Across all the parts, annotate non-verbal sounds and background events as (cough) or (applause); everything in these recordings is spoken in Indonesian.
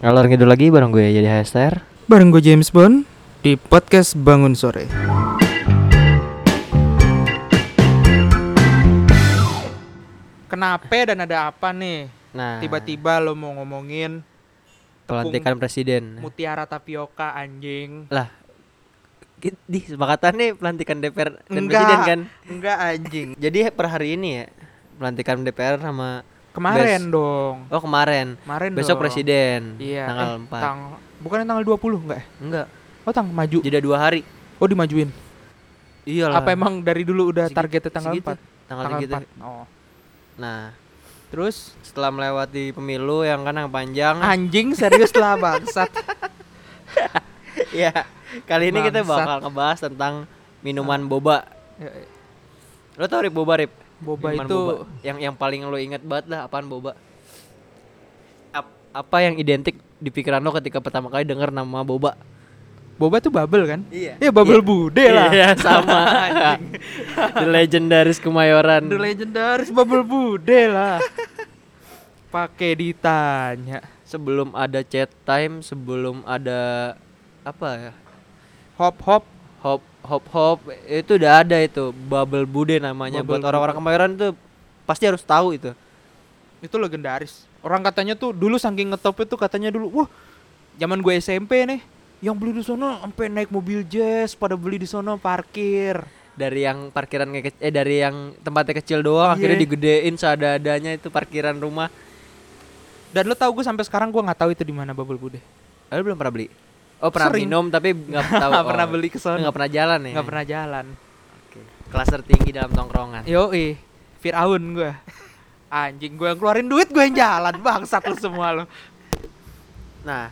Ngalor ngidul lagi bareng gue jadi Hester. Bareng gue James Bond di podcast Bangun Sore. Kenapa dan ada apa nih? Nah, Tiba-tiba lo mau ngomongin pelantikan presiden. mutiara tapioka anjing. Lah, di sepakatan nih pelantikan DPR dan Enggak. presiden kan. Enggak anjing. Jadi per hari ini ya pelantikan DPR sama Kemarin Bes- dong. oh kemarin. Kemarin Besok dong. presiden. Iya. Tanggal eh, 4. Tang bukan tanggal 20 enggak? ya? Enggak, Oh, tang maju. jeda dua hari. Oh, dimajuin. Iyalah. Apa emang dari dulu udah Segitu- targetnya tanggal segitu. 4? Tanggal, Tanggal segitu. 4. Oh. Nah, Terus setelah melewati pemilu yang kan yang panjang. anjing serius lah (laughs) bangsat. (laughs) ya, kali ini kita Bangsat. bakal ngebahas tentang minuman boba. Ya, ya. Lo tau Rip boba Rip? Boba Minuman itu yang yang paling lo inget banget lah apaan boba? Ap- apa yang identik di pikiran lo ketika pertama kali denger nama boba? Boba tuh bubble kan? Iya. Ya bubble bude lah. Iya, sama. (laughs) The legendaris Kemayoran. The legendaris bubble bude lah. Pakai ditanya. sebelum ada chat time, sebelum ada apa ya? Hop hop Hop hop hop itu udah ada itu bubble bude namanya Bubble buat orang-orang. Kemayoran tuh pasti harus tahu itu. itu legendaris. Orang katanya tuh dulu saking ngetop itu katanya dulu, wah, zaman gue SMP nih, yang beli di sono sampai naik mobil jazz pada beli di sono parkir. Dari yang parkiran eh dari yang tempatnya kecil doang akhirnya Iya. digedein seadanya itu parkiran rumah. Dan lo tau gue sampai sekarang gue nggak tahu itu di mana bubble bude. Lalu belum pernah beli? Oh pernah Sering. minum tapi (laughs) nggak tahu. Nggak pernah oh. beli ke sono. Nggak pernah jalan ya. Nggak pernah jalan. Oke. Kelas tertinggi dalam tongkrongan. Yo Firaun gue. Anjing gue yang keluarin duit gue yang jalan bangsat lu semua lo. Nah,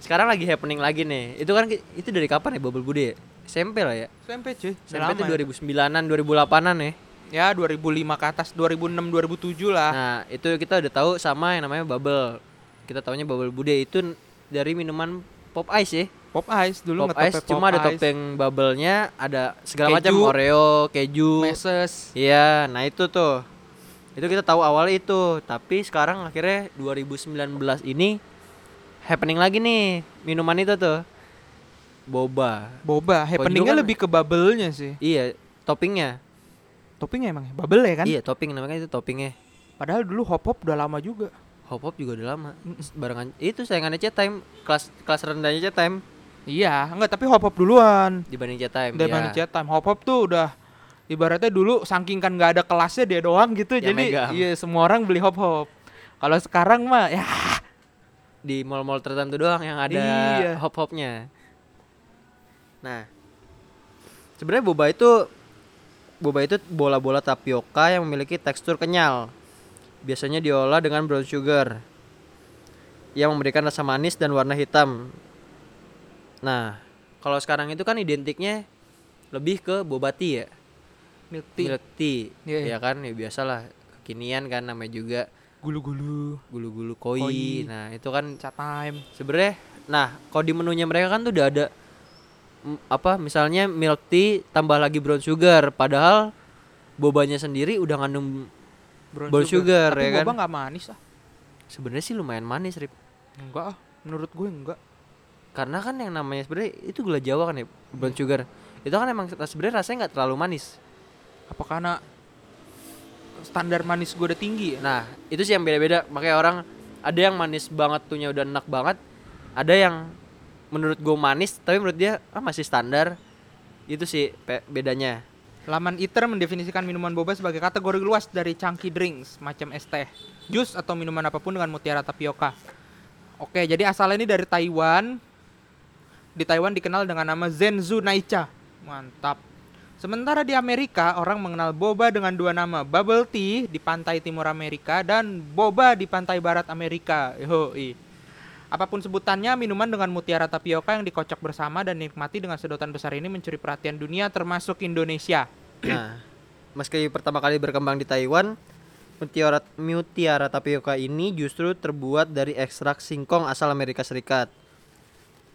sekarang lagi happening lagi nih. Itu kan itu dari kapan ya Bubble Bude? ya? SMP lah ya. SMP cuy. SMP itu 2009-an, 2008-an ya. Ya 2005 ke atas 2006 2007 lah. Nah, itu kita udah tahu sama yang namanya Bubble. Kita taunya Bubble Bude itu dari minuman pop ice ya. Pop Ice dulu pop ice cuma ada Pop Ice. topeng bubble-nya, ada segala macam. Oreo, keju. Meses. Iya, nah itu tuh. Itu kita tahu awalnya itu, tapi sekarang akhirnya 2019 ini happening lagi nih minuman itu tuh. Boba. Boba, happeningnya kan- lebih ke bubble-nya sih. Iya, toppingnya. Toppingnya emang? Bubble ya kan? Iya, topping namanya itu toppingnya. Padahal dulu hop hop udah lama juga. Hop hop juga udah lama. Barengan itu sayangannya chat time, kelas kelas rendahnya chat time Iya, enggak tapi hop hop duluan. dibanding chat time. Mana iya. chat time. Hop hop tuh udah ibaratnya dulu saking kan nggak ada kelasnya dia doang gitu. Yang jadi megang. iya semua orang beli hop hop. Kalau sekarang mah ya Di mall-mall tertentu doang yang ada Iya. hop hopnya. Nah, sebenarnya boba itu boba itu bola-bola tapioka yang memiliki tekstur kenyal. Biasanya diolah dengan brown sugar yang memberikan rasa manis dan warna hitam. Nah, kalau sekarang itu kan identiknya lebih ke boba tea ya. milk tea, Milk tea, Iya, iya. ya kan ya biasalah kekinian kan namanya juga gulu-gulu, gulu-gulu koi. Koi. Nah, itu kan chat time. sebenarnya nah kalau di menunya mereka kan tuh udah ada apa misalnya milk tea tambah lagi brown sugar padahal bobanya sendiri udah ngandung Brown sugar, Tapi ya kan? boba nggak manis ah. sebenarnya sih lumayan manis Rip. Enggak ah, menurut gue enggak. karena kan yang namanya sebenarnya itu gula jawa kan ya brown sugar. Itu kan emang sebenarnya rasanya nggak terlalu manis. Apa karena standar manis gue udah tinggi ya? nah itu sih yang beda-beda. Makanya orang ada yang manis banget tuhnya udah enak banget. Ada yang menurut gue manis tapi menurut dia ah masih standar. Itu sih bedanya Laman ITER mendefinisikan minuman boba sebagai kategori luas dari chunky drinks, macam es teh, jus atau minuman apa pun dengan mutiara tapioka. Oke, jadi asalnya ini dari Taiwan. Di Taiwan dikenal dengan nama Zenzu Naicha. Mantap. Sementara di Amerika, orang mengenal boba dengan dua nama, bubble tea di pantai timur Amerika dan boba di pantai barat Amerika. Yoi. Apa pun sebutannya, minuman dengan mutiara tapioka yang dikocok bersama dan dinikmati dengan sedotan besar ini mencuri perhatian dunia termasuk Indonesia. Nah, meski pertama kali berkembang di Taiwan, mutiara, mutiara tapioka ini justru terbuat dari ekstrak singkong asal Amerika Serikat.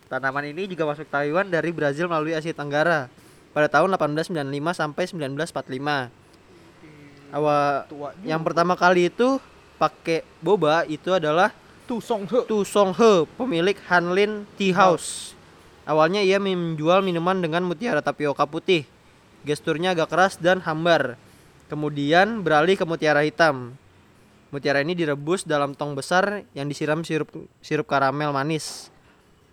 Tanaman ini juga masuk Taiwan dari Brazil melalui Asia Tenggara pada tahun 1895 sampai 1945. Awal yang pertama kali itu pakai boba itu adalah Tu Song He. Tu Song He, pemilik Hanlin Tea House. Awalnya ia menjual minuman dengan mutiara tapioka putih. Gesturnya agak keras dan hambar. Kemudian beralih ke mutiara hitam. Mutiara ini direbus dalam tong besar yang disiram sirup sirup karamel manis.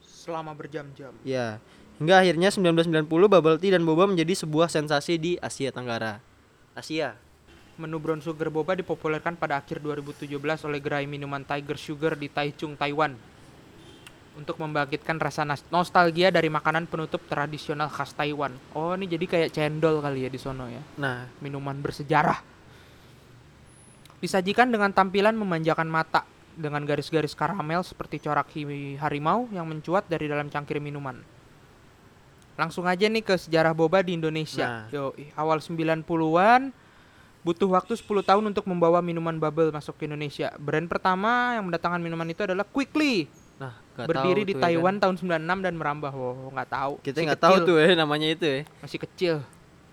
Selama berjam-jam. Ya, hingga akhirnya 1990 bubble tea dan boba menjadi sebuah sensasi di Asia Tenggara. Asia. Menu brown sugar boba dipopulerkan pada akhir 2017 oleh gerai minuman Tiger Sugar di Taichung, Taiwan. Untuk membangkitkan rasa nostalgia dari makanan penutup tradisional khas Taiwan. Oh, ini jadi kayak cendol kali ya di sono ya. Nah, Minuman bersejarah. Disajikan dengan tampilan memanjakan mata dengan garis-garis karamel seperti corak harimau yang mencuat dari dalam cangkir minuman. Langsung aja nih ke sejarah boba di Indonesia. Nah. Yo, awal 90-an butuh waktu 10 tahun untuk membawa minuman bubble masuk ke Indonesia. Brand pertama yang mendatangkan minuman itu adalah Quickly. Nggak berdiri tahu di ya kan. Taiwan tahun 96 dan merambah. Wow, nggak tahu. Kita nggak tahu tuh ya namanya itu ya. Masih kecil.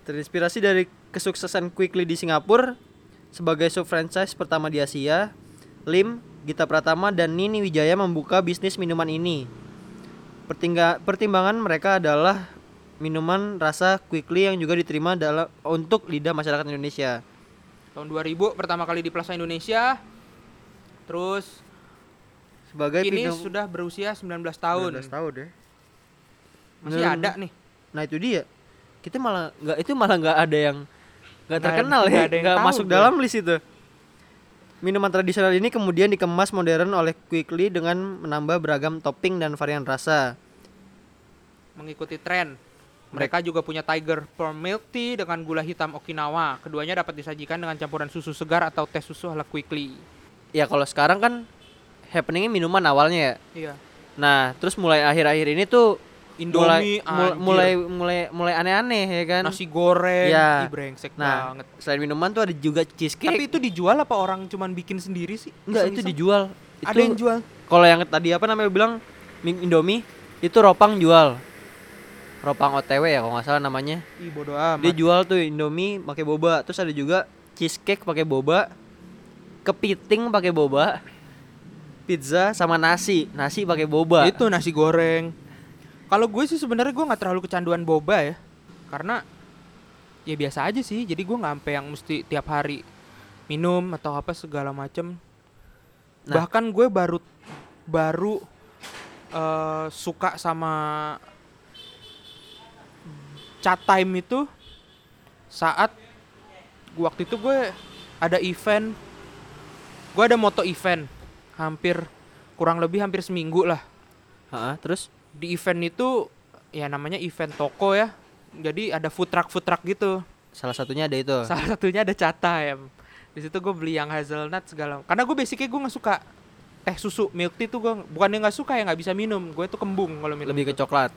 Terinspirasi dari kesuksesan Quickly di Singapura sebagai sub franchise pertama di Asia, Lim, Gita Pratama dan Nini Wijaya membuka bisnis minuman ini. Pertingga, pertimbangan mereka adalah minuman rasa Quickly yang juga diterima dalam untuk lidah masyarakat Indonesia. Tahun 2000 pertama kali di Plaza Indonesia. Terus Sebagai kini minum- sudah berusia 19 tahun. 19 tahun ya. Masih Menurut- ada nih. Nah itu dia. Kita malah nggak itu malah nggak ada yang nggak terkenal nggak ya, nggak masuk gue. dalam list itu. Minuman tradisional ini kemudian dikemas modern oleh Quickly dengan menambah beragam topping dan varian rasa. Mengikuti tren. Mereka juga punya Tiger Pearl Milk Tea dengan gula hitam Okinawa. Keduanya dapat disajikan dengan campuran susu segar atau teh susu ala Quickly. Ya kalau sekarang kan happeningnya minuman awalnya ya. Iya. Nah terus mulai akhir-akhir ini tuh Indomie, mulai anjir. mulai mulai mulai aneh-aneh ya kan. nasi goreng, Iya. Ih, brengsek Nah banget. selain minuman tuh ada juga cheesecake. Tapi itu dijual apa orang cuman bikin sendiri sih? enggak itu dijual. Ada Itu yang jual. Kalau yang tadi apa namanya bilang mie Indomie itu Ropang jual. Ropang OTW ya kalau nggak salah namanya. Ih, bodo amat. Dia jual tuh Indomie pakai boba. Terus ada juga cheesecake pakai boba. Kepiting pakai boba. Pizza sama nasi. Nasi pakai boba. Itu nasi goreng. Kalau gue sih sebenarnya gue nggak terlalu kecanduan boba ya, karena ya biasa aja sih. Jadi gue nggak sampai yang mesti tiap hari minum atau apa segala macem. Nah. Bahkan gue baru baru eh, suka sama chat time itu saat waktu itu gue ada event, gue ada moto event hampir kurang lebih hampir seminggu lah. Ha, terus? Di event itu ya namanya event toko ya. Jadi ada food truck food truck gitu. Salah satunya ada itu. salah satunya ada chat time di situ gue beli yang hazelnut segala. Karena gue basicnya gue nggak suka teh susu milk tea tuh gue bukannya nggak suka ya nggak bisa minum. Gue tuh kembung kalau minum. Lebih ke tuh. coklat.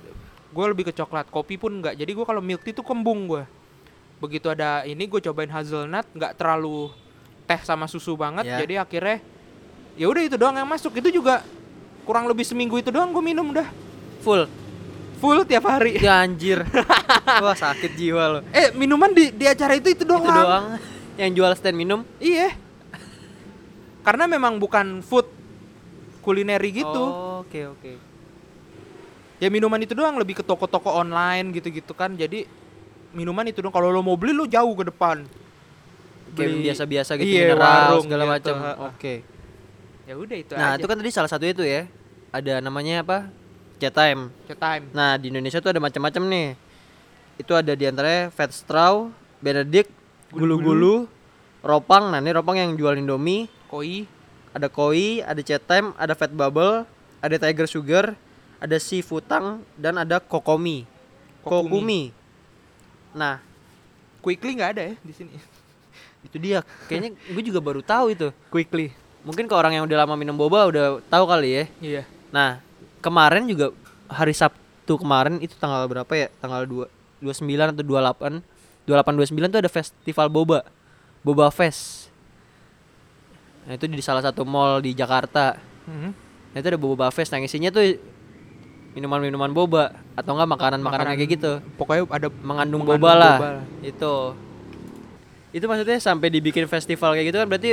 gue lebih ke coklat kopi pun nggak. Jadi gue kalau milk tea tuh kembung gue begitu ada ini gue cobain hazelnut nggak terlalu teh sama susu banget. Ya. jadi akhirnya ya udah itu doang yang masuk itu juga kurang lebih seminggu itu doang gue minum udah Full. full tiap hari Ya anjir. (laughs) Wah sakit jiwa lo. eh minuman di di acara itu itu doang Itu doang yang jual stand minum. iya karena memang bukan food kulineri gitu Oh, Oke oke. ya minuman itu doang lebih ke toko-toko online gitu-gitu kan jadi minuman itu doang kalau lo mau beli lo jauh ke depan Kayak Beli- biasa-biasa gitu iya, mineral warung segala gitu, macam. Oke. Ya udah itu Nah, aja itu kan tadi salah satu itu ya. Ada namanya apa? Chat time. Chat time Nah, di Indonesia tuh ada macam-macam nih. Itu ada di antaranya Fat Straw, Benedict, Gulu-Gulu, Ropang. Nah, ini Ropang yang jual Indomie. koi Ada Koi, ada Chat Time, ada Fat Bubble, ada Tiger Sugar, ada Si Futang, dan ada Kokomi. Kokumi. Kokumi. Nah, quickly nggak ada ya di sini itu dia. Kayaknya gue juga baru tahu itu. quickly Mungkin ke orang yang udah lama minum boba udah tahu kali ya. iya Nah, kemarin juga hari Sabtu kemarin itu tanggal berapa ya? Tanggal 2 29 atau 28. 28 29 tuh ada festival boba. Boba Fest. Nah, itu di salah satu mall di Jakarta. Mhm. Nah, itu ada boba fest. Nah, isinya tuh minuman-minuman boba atau enggak makanan-makanan kayak gitu. pokoknya ada Mengandung, Mengandung boba lah. boba lah. Itu. Itu maksudnya sampai dibikin festival kayak gitu kan berarti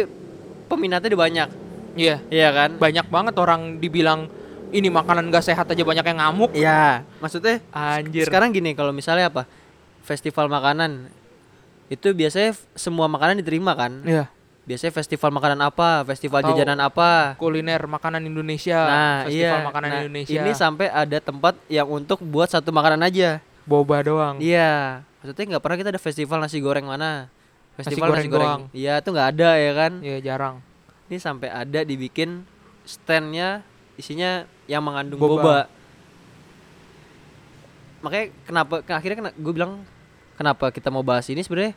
peminatnya udah banyak. Iya. Iya kan? Banyak banget orang dibilang ini makanan gak sehat aja banyak yang ngamuk. Iya, maksudnya Anjir. sekarang gini kalau misalnya apa? Festival makanan itu biasanya semua makanan diterima kan? Iya. Biasanya festival makanan apa, festival Atau jajanan apa. Kuliner makanan Indonesia. Nah, Festival iya. makanan Nah, Indonesia. Ini sampai ada tempat yang untuk buat satu makanan aja. boba doang. Iya. Maksudnya nggak pernah kita ada festival nasi goreng mana? Festival goreng doang. Iya, itu nggak ada ya kan? Iya, jarang. Ini sampai ada dibikin standnya isinya yang mengandung Boba. boba. Makanya kenapa akhirnya kena, gue bilang kenapa kita mau bahas ini sebenarnya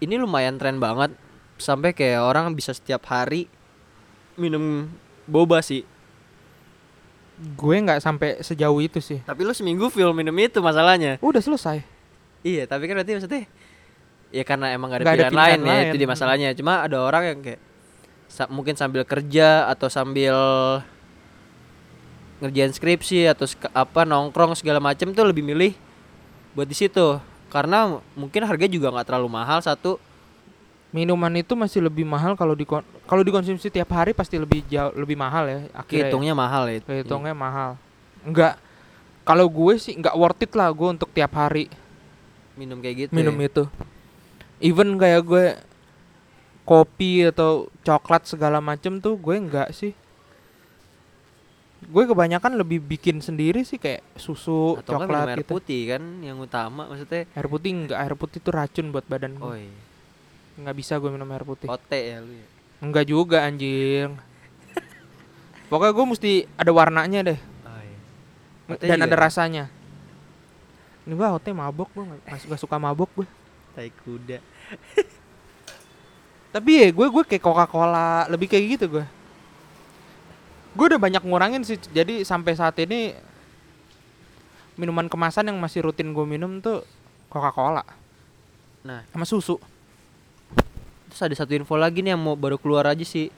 ini lumayan tren banget sampai kayak orang bisa setiap hari minum boba sih. Gue nggak sampai sejauh itu sih. Tapi lu seminggu full minum itu masalahnya. Udah selesai. Iya, tapi kan berarti maksudnya ya karena emang gak ada Nggak ada pilihan, lain, pilihan ya lain. itu di masalahnya. Cuma ada orang yang kayak sa- mungkin sambil kerja atau sambil ngerjain skripsi atau apa nongkrong segala macem tuh lebih milih buat di situ karena mungkin harga juga nggak terlalu mahal satu Minuman itu masih lebih mahal kalau di kalau dikonsumsi tiap hari pasti lebih jauh lebih mahal ya. Akhirnya. ya. kehitungnya mahal ya itu. Kehitungnya mahal. Enggak. Kalau gue sih nggak worth it lah gue untuk tiap hari minum kayak gitu. minum ya. itu. Even kayak gue kopi atau coklat segala macem tuh gue enggak sih. Gue kebanyakan lebih bikin sendiri sih kayak susu, atau coklat air gitu. putih kan yang utama maksudnya. Air putih enggak, air putih itu racun buat badan gue. Oh iya. Nggak bisa gue minum air putih. Ote ya lu ya. Enggak juga anjing. (laughs) Pokoknya gue mesti ada warnanya deh Oh, iya. Ote dan juga ada ya? rasanya. Ini gue hote mabok gue nggak gak suka mabok gue. Tai kuda. (laughs) Tapi ya gue gue kayak Coca Cola lebih kayak gitu gue. Gue udah banyak ngurangin sih. Jadi sampai saat ini minuman kemasan yang masih rutin gue minum tuh Coca Cola Nah, sama susu. Terus ada satu info lagi nih yang mau baru keluar aja sih.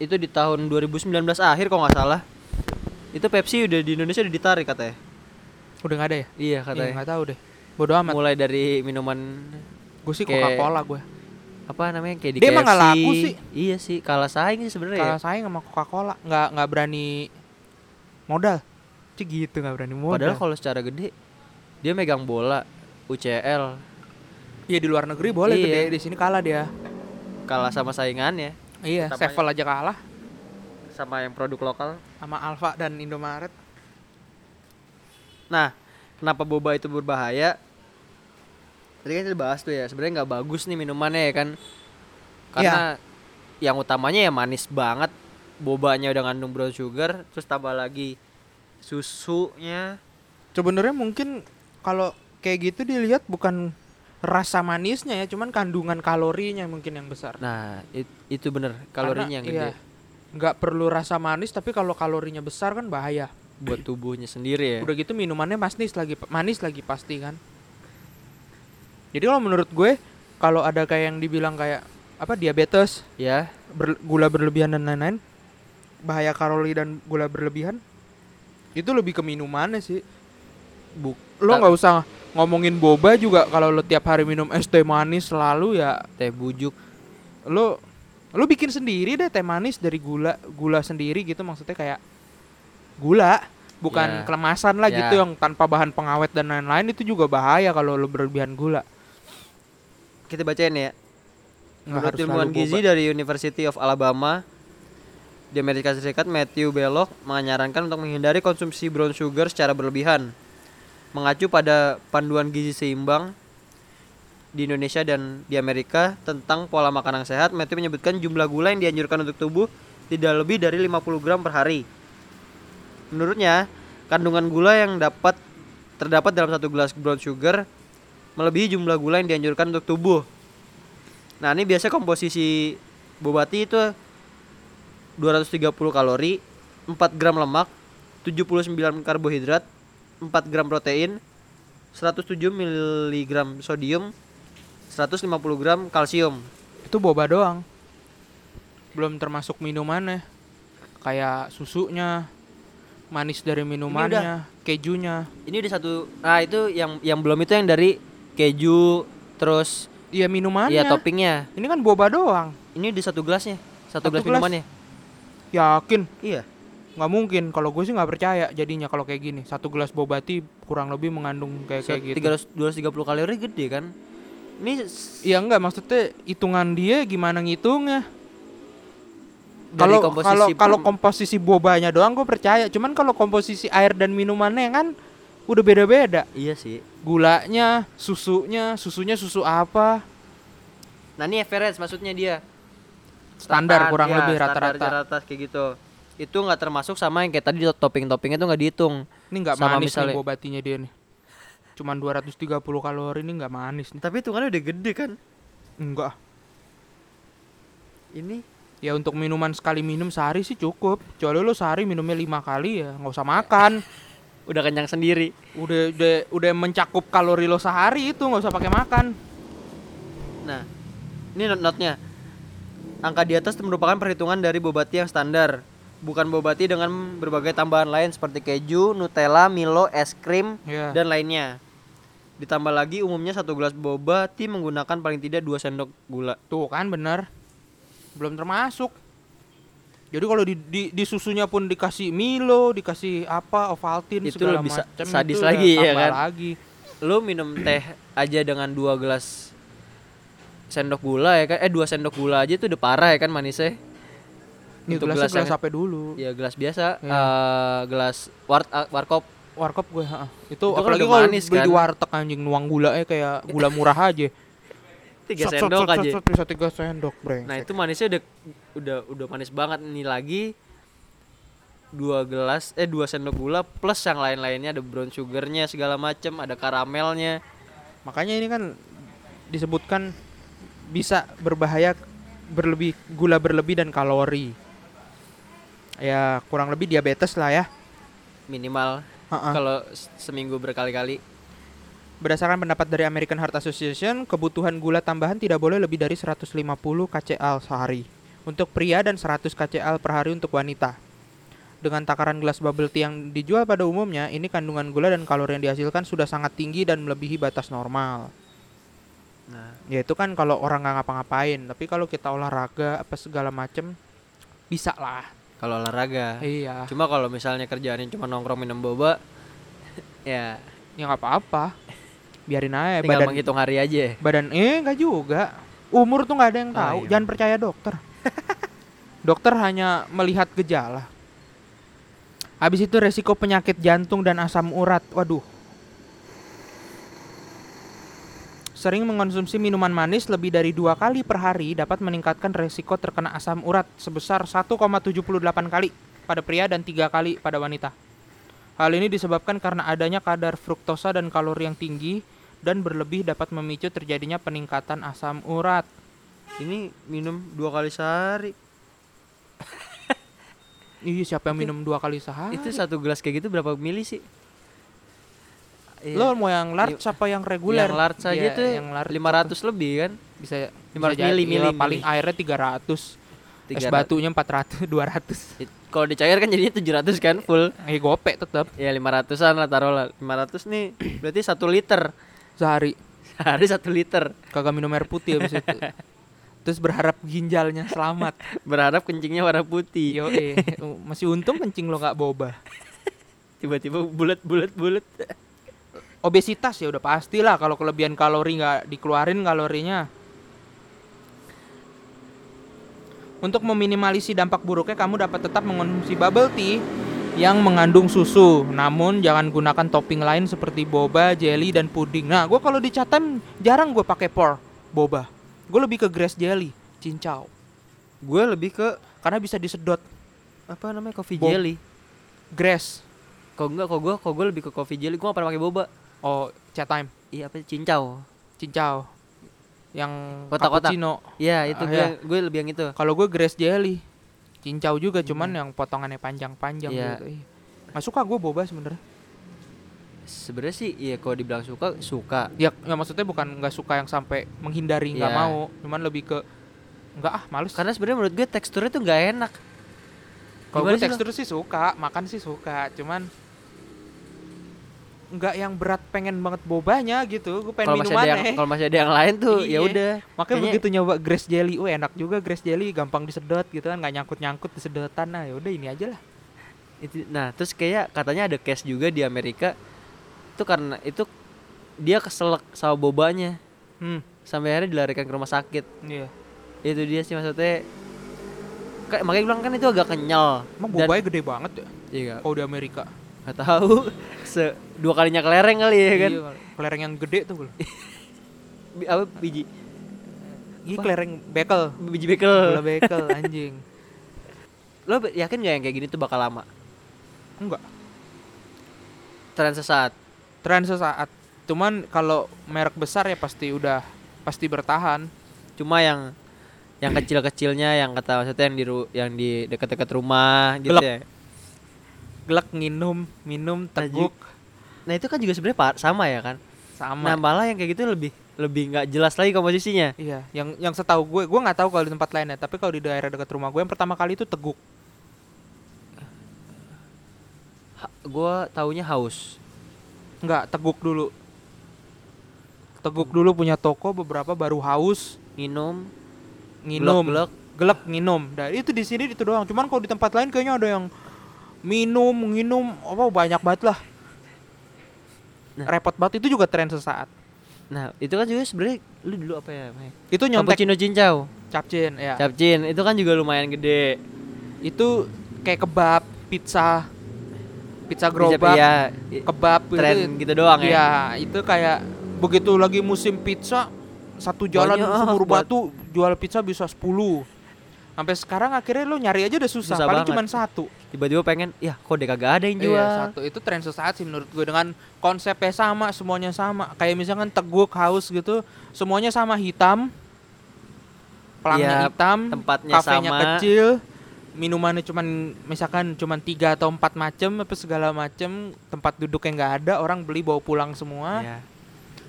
Itu di tahun 2019 akhir kalau nggak salah. Itu Pepsi udah di Indonesia udah ditarik katanya. Udah nggak ada ya? Iya Iya katanya. nggak tahu deh. Bodo amat. Mulai dari minuman Gue sih kayak- Coca Cola gue. apa namanya kayak di Dia emang KFC. laku sih. Iya sih, kalah saing sih sebenarnya. Ya. saya sama Coca Cola nggak nggak berani modal. Cik gitu nggak berani modal. Padahal kalau secara gede dia megang bola UCL Iya di luar negeri boleh Iya. gede di sini kalah dia. kalah sama saingannya Iya, Sevel aja kalah sama yang produk lokal. sama Alfa dan Indomaret. Nah, kenapa boba itu berbahaya? Tadi kan kita bahas tuh ya, sebenarnya nggak bagus nih minumannya ya kan. Karena yang utamanya ya manis banget. Bobanya udah ngandung brown sugar, terus tambah lagi susunya. Sebenarnya mungkin kalau kayak gitu dilihat bukan rasa manisnya ya, cuman kandungan kalorinya mungkin yang besar. Nah, it- itu bener kalorinya Karena, yang gede iya, nggak perlu rasa manis tapi kalau kalorinya besar kan bahaya. buat tubuhnya sendiri ya. Udah gitu minumannya manis lagi manis lagi pasti kan. Jadi kalau menurut gue kalau ada kayak yang dibilang kayak apa diabetes, Ya, ber- gula berlebihan dan lain-lain, bahaya kalori dan gula berlebihan, itu lebih ke minumannya sih. bu Lo nggak usah ngomongin boba juga kalau lo tiap hari minum es teh manis selalu ya teh bujuk. lo lo bikin sendiri deh teh manis dari gula gula sendiri gitu maksudnya kayak gula Ya. bukan kelemasan lah Ya. gitu yang tanpa bahan pengawet dan lain-lain itu juga bahaya kalau lo berlebihan gula. Kita bacain ya. Menurut ilmuwan gizi dari University of Alabama di Amerika Serikat, Matthew Belloc menyarankan untuk menghindari konsumsi brown sugar secara berlebihan. Mengacu pada panduan gizi seimbang di Indonesia dan di Amerika tentang pola makanan sehat, Matthew menyebutkan jumlah gula yang dianjurkan untuk tubuh tidak lebih dari 50 gram per hari. Menurutnya, kandungan gula yang dapat terdapat dalam satu gelas brown sugar melebihi jumlah gula yang dianjurkan untuk tubuh. Nah, ini biasa komposisi bobati itu 230 kalori, 4 gram lemak, 79 karbohidrat, 4 gram protein, 107 mg sodium, 150 gram kalsium. Itu boba doang. Belum termasuk minumannya. Kayak susunya, manis dari minumannya, kejunya. Ini udah satu. Nah, itu yang yang belum itu yang dari keju terus Iya minumannya. ya toppingnya. Ini kan boba doang. Ini di satu gelasnya. Satu, Satu gelas, gelas. minumannya. Yakin? Iya. nggak mungkin kalau gue sih nggak percaya jadinya kalau kayak gini satu gelas boba tea kurang lebih mengandung kayak kayak gitu 300 230 kalori gede kan. Ini iya enggak maksudnya hitungan dia gimana ngitungnya kalau kalau kalau komposisi bobanya doang gue percaya cuman kalau komposisi air dan minumannya kan udah beda-beda Iya sih. gulanya susunya susunya susu apa Nah, ini average maksudnya dia. standar Standar, kurang ya, lebih rata-rata rata kayak gitu. Itu nggak termasuk sama yang kayak tadi topping-toppingnya tuh nggak dihitung. ini nggak manis misalnya- nih boba tea-nya dia nih cuman 230 kalori ini nggak manis nih Tapi hitungannya udah gede kan. enggak Ini Ya untuk minuman sekali minum sehari sih cukup. Kecuali lu sehari minumnya lima kali ya nggak usah makan. (laughs) udah kenyang sendiri. Udah udah udah mencakup kalori lo sehari itu nggak usah pakai makan. Nah, ini not notnya. Angka di atas merupakan perhitungan dari boba tea yang standar, bukan boba tea dengan berbagai tambahan lain seperti keju, Nutella, Milo, es krim, Ya. dan lainnya. Ditambah lagi umumnya satu gelas boba tea menggunakan paling tidak 2 sendok gula. Tuh kan bener. Belum termasuk. Jadi kalau di, di, di susunya pun dikasih Milo, dikasih apa, Ovaltine Itu segala lebih sa- macam sadis itu lagi, ya kan? lagi. Lu minum teh aja dengan dua gelas sendok gula ya kan? Eh dua sendok gula aja itu udah parah ya kan manisnya. Nih Untuk gelasnya gelas gelas apa dulu? Ya gelas biasa, Iya. eh, gelas war ah, warkop. Warkop gue, ha. Itu, Itu apalagi kalau manis, beli di kan? warteg anjing nuang gulanya kayak gula murah aja. Tiga Sot, sendok sot, aja. sot, bisa tiga sendok. Nah itu manisnya udah udah udah manis banget ini lagi dua gelas eh dua sendok gula plus yang lain-lainnya ada brown sugarnya segala macem ada karamelnya Makanya ini kan disebutkan bisa berbahaya berlebih gula berlebih dan kalori. Ya kurang lebih diabetes lah ya. minimal Ha-ha. kalau s- seminggu berkali-kali Berdasarkan pendapat dari American Heart Association, kebutuhan gula tambahan tidak boleh lebih dari 150 kcal sehari untuk pria dan 100 kcal per hari untuk wanita. Dengan takaran gelas bubble tea yang dijual pada umumnya, ini kandungan gula dan kalori yang dihasilkan sudah sangat tinggi dan melebihi batas normal. nah Ya itu kan kalau orang nggak ngapa-ngapain, tapi kalau kita olahraga apa segala macem bisa lah. kalau olahraga Iya. cuma kalau misalnya kerjaannya cuma nongkrong minum boba (laughs) ya Ya nggak apa-apa. Biarin aja tinggal badan menghitung hari aja badan eh nggak juga. Umur tuh nggak ada yang Oh, tahu. iya. Jangan percaya dokter. dokter hanya melihat gejala. Habis itu resiko penyakit jantung dan asam urat. Waduh. Sering mengonsumsi minuman manis lebih dari dua kali per hari dapat meningkatkan resiko terkena asam urat sebesar 1,78 kali pada pria dan tiga kali pada wanita. Hal ini disebabkan karena adanya kadar fruktosa dan kalori yang tinggi dan berlebih dapat memicu terjadinya peningkatan asam urat. ini minum dua kali sehari (laughs) Iya, siapa yang Itu- minum dua kali sehari? itu satu gelas kayak gitu berapa mili sih Iya. Lo mau yang large apa yang reguler? yang large saja Iya, tuh yang large 500 lebih kan bisa 500 bisa jadi, mili, iya, mili, paling mili. airnya 300. Es 300. batunya 400, 200. (laughs) It- Kalau dicair kan jadinya 700 kan full. Eh gope tetap Ya 500-an lah taruh lah. 500 nih (clears throat) berarti 1 liter. Sehari. Sehari 1 liter. Kagak minum air putih habis itu. (laughs) Terus berharap ginjalnya selamat. Berharap kencingnya warna putih. Yo eh, masih untung kencing lo nggak boba. (laughs) Tiba-tiba bulat bulat bulat. Obesitas ya udah pastilah kalau kelebihan kalori nggak dikeluarin kalorinya. Untuk meminimalisi dampak buruknya kamu dapat tetap mengonsumsi bubble tea yang mengandung susu. Namun jangan gunakan topping lain seperti boba, jelly dan puding. Nah, gue kalau di Chatham jarang gue pakai por boba. Gue lebih ke grass jelly, cincau. Gue lebih ke Karena bisa disedot apa namanya coffee Bo- jelly. grass. Kok enggak kok gue kok gue lebih ke coffee jelly. Gue gak pernah pakai boba. Oh, Chatham, Iya apa cincau. cincau. Yang Kotak-kotak. Iya itu Ah, gue iya. gue lebih yang itu. Kalau gue grass jelly, cincau juga, cuman yang potongannya panjang-panjang Iya. gitu. Iya. Nggak suka gue boba sebenarnya. Sebenarnya sih iya kalau dibilang suka suka. Ya, ya maksudnya bukan nggak suka yang sampai menghindari nggak Iya. mau, cuman lebih ke nggak ah males. Karena sebenarnya menurut gue teksturnya tuh nggak enak. Kalau gue tekstur sih suka, makan sih suka, cuman nggak yang berat pengen banget bobanya gitu gue pengen Kalau masih ada yang minumannya kalau masih ada yang lain tuh ya Iya. udah. makanya Kayaknya- begitu nyoba grass jelly oh enak juga grass jelly gampang disedot gitu kan nggak nyangkut nyangkut disedotan nah yaudah ini aja lah. Itu, nah terus kayak katanya ada case juga di Amerika itu karena itu dia keselak sama bobanya. Hmm. Sampai akhirnya dilarikan ke rumah sakit. Iya. Itu dia sih maksudnya kayak makanya bilang kan itu agak kenyal. Emang Dan- bobanya gede banget ya? Iya. Kalau di Amerika nggak tahu. (laughs) Se dua kalinya kelereng kali ya kan? Iya, kelereng yang gede tuh (laughs) Bi- apa biji? Wah. kelereng bekel. Biji bekel. Bola bekel (laughs) anjing. Lo yakin gak yang kayak gini tuh bakal lama? Enggak. Tren sesaat. Tren sesaat. Cuman kalau merek besar ya pasti udah pasti bertahan. Cuma yang yang kecil-kecilnya yang kata maksudnya yang di yang di dekat-dekat rumah gitu Gelap. ya gelek nginum minum teguk nah itu kan juga sebenarnya sama ya kan sama nah malah yang kayak gitu lebih lebih nggak jelas lagi komposisinya Iya, yang yang setahu gue, gue nggak tahu kalau di tempat lainnya, tapi kalau di daerah dekat rumah gue yang pertama kali itu teguk. Ha- gua taunya haus Enggak, teguk dulu. Teguk dulu punya toko beberapa baru haus, minum nginum, Gelek-gelek. gelek nginum. Dan itu di sini itu doang. Cuman kalau di tempat lain kayaknya ada yang minum, nginum, apa banyak banget lah. Nah. Repot banget itu juga tren sesaat. nah itu kan juga sebenarnya lu dulu apa ya? Itu nyontek cappuccino cincau capcin ya. capcin itu kan juga lumayan gede Itu kayak kebab, pizza, pizza gerobak, iya, kebab tren itu gitu doang ya Iya, itu kayak begitu lagi musim pizza satu jalan (laughs) Banyak, sumur buat- batu jual pizza bisa 10. Sampai sekarang akhirnya lo nyari aja udah susah, Susah paling cuma satu. Tiba-tiba pengen ya kok deh kagak ada yang jual Iya, satu itu tren sesaat sih menurut gue dengan konsepnya sama, semuanya sama. Kayak misalkan teguk haus gitu, semuanya sama hitam. Pelangnya Iya, hitam, tempatnya kafenya sama. kecil, minumannya cuman misalkan cuman tiga atau empat macem apa segala macem, tempat duduknya nggak ada, orang beli bawa pulang semua. Iya.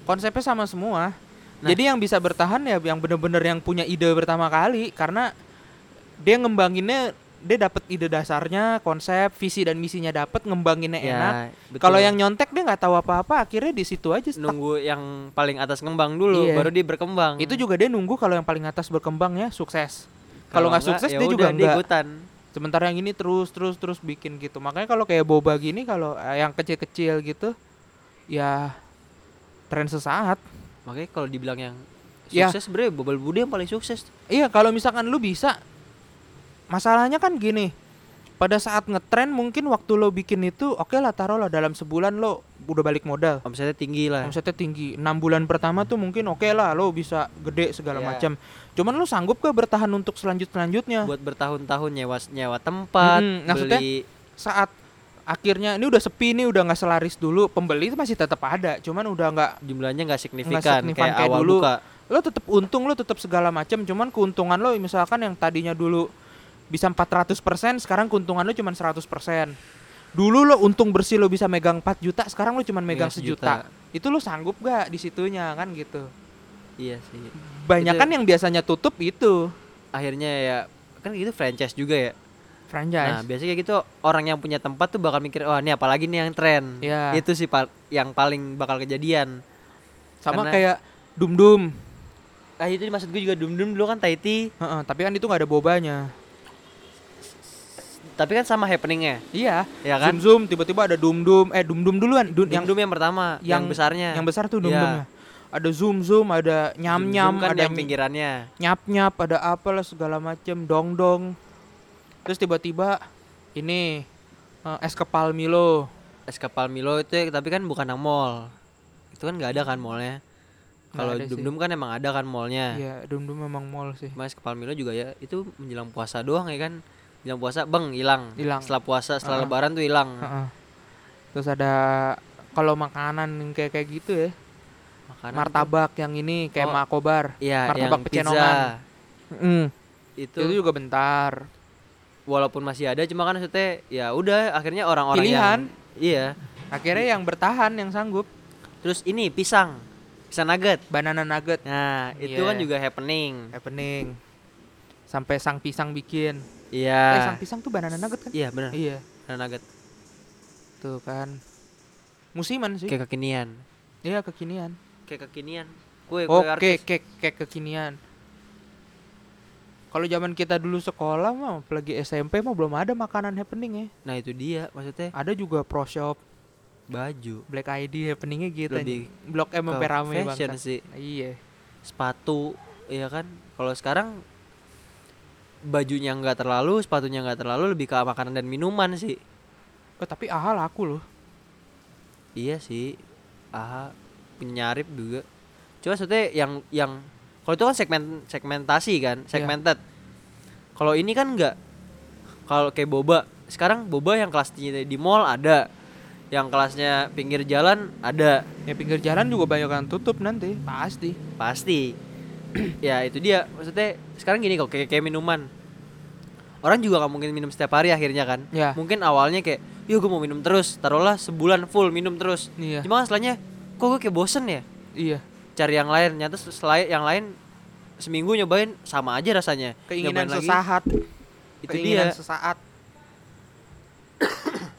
konsepnya sama semua. Nah. Jadi yang bisa bertahan ya yang bener-bener yang punya ide pertama kali karena dia ngembanginnya dia dapat ide dasarnya, konsep, visi dan misinya dapat, ngembanginnya Ya, enak. Kalau yang nyontek dia nggak tahu apa-apa, akhirnya di situ aja stuck. nunggu yang paling atas ngembang dulu Iya. baru dia berkembang Itu juga dia nunggu kalau yang paling atas berkembang ya sukses. Kalau nggak sukses ya dia juga nggak. Sementara yang ini terus terus terus bikin gitu. Makanya kalau kayak boba gini kalau eh, yang kecil-kecil gitu ya tren sesaat. makanya kalau dibilang yang Ya. sukses sebenarnya Bobal Bude yang paling sukses Iya, kalau misalkan lu bisa masalahnya kan gini. Pada saat ngetren mungkin waktu lo bikin itu oke lah taruhlah dalam sebulan lo udah balik modal. omsetnya tinggi lah Omsetnya tinggi. 6 bulan pertama tuh mungkin oke lah lo bisa gede segala Iya. macam. Cuman lo sanggup gak bertahan untuk selanjut selanjutnya? buat bertahun-tahun nyewa nyewa tempat Mm-mm, maksudnya- beli Saat akhirnya ini udah sepi nih udah nggak selaris dulu pembeli itu masih tetap ada cuman udah nggak jumlahnya nggak signifikan, signifikan kayak, kayak awal dulu. buka lo tetap untung lo tetap segala macam cuman keuntungan lo misalkan yang tadinya dulu bisa 400% sekarang keuntungan lo cuma 100% dulu lo untung bersih lo bisa megang 4 juta sekarang lo cuma megang Megang sejuta. itu lo sanggup gak di situnya kan gitu? Iya sih. Banyak Itu- kan yang biasanya tutup itu. Akhirnya ya kan gitu franchise juga ya. Nah franchise biasanya kayak gitu orang yang punya tempat tuh bakal mikir wah ini apalagi nih yang tren. Ya itu sih pal- yang paling bakal kejadian. Sama karena- kayak dum dum. Ah itu maksud gue juga dum dum dulu kan Tahiti. Tapi kan itu nggak ada bobanya tapi kan sama happeningnya. Iya. Ya kan? Zoom zoom tiba-tiba ada dum dum eh dum dum duluan. Dum- yang dum yang pertama yang, yang- besarnya. yang besar tuh dum Iya. dumnya ada zoom zoom ada nyam nyam kan ada yang pinggirannya. nyap nyap ada apalah segala macem dong dong terus tiba-tiba ini eh, es kepal Milo. Es kapal Milo itu tapi kan bukan yang mall. Itu kan nggak ada kan mallnya? Kalau dum dum kan emang ada kan mallnya. Iya, dum dum memang mall sih. Mas kepal Milo juga ya itu menjelang puasa doang ya kan menjelang puasa bang hilang Hilang. setelah puasa setelah Ah. lebaran tuh hilang Heeh. Terus ada kalau makanan yang kayak kayak gitu ya, makanan martabak yang ini kayak Oh, makobar. tuh- iya martabak pecenongan. pizza Mm. itu, Itu juga bentar. walaupun masih ada cuma kan maksudnya ya udah akhirnya orang-orang Pilihan. yang iya Akhirnya yang bertahan yang sanggup terus ini pisang pisang nugget banana nugget nah itu Iya. kan juga happening happening. Sampai sang pisang bikin. Eh iya sang pisang tuh banana nugget kan? iya benar. Iya, Banana nugget. Tuh kan. musiman sih. Kayak kekinian. Iya kekinian. Kayak kekinian. Kue oh kue kek artis. kek kek kekinian. Kalau zaman kita dulu sekolah mah apalagi SMP mah belum ada makanan happening ya. Nah itu dia maksudnya. Ada juga pro shop. Baju. Black ID happeningnya gitu Lebih blok M rame fashion banget. sih. Iya. Sepatu ya kan? Kalau sekarang bajunya nggak terlalu sepatunya nggak terlalu lebih ke makanan dan minuman sih. Oh, tapi AHA laku loh. Iya sih ah penyarip juga. Coba maksudnya yang yang kalau itu kan segmen segmentasi kan segmented. Kalau ini kan nggak kalau kayak boba sekarang boba yang kelasnya di mall ada yang kelasnya pinggir jalan ada. Ya pinggir jalan juga banyak yang tutup nanti. Pasti. Pasti. (clears throat) Ya itu dia. Maksudnya sekarang gini kok kayak, kayak minuman orang juga nggak mungkin minum setiap hari akhirnya kan. Ya mungkin awalnya kayak yuk gue mau minum terus. Taruhlah sebulan full minum terus. Iya. Cuma setelahnya kok gue kayak bosen ya? Iya. Cari yang lain. Nyata selain yang lain seminggu nyobain sama aja rasanya. Keinginan Nyobain lagi, sesaat. Itu keinginan dia sesaat.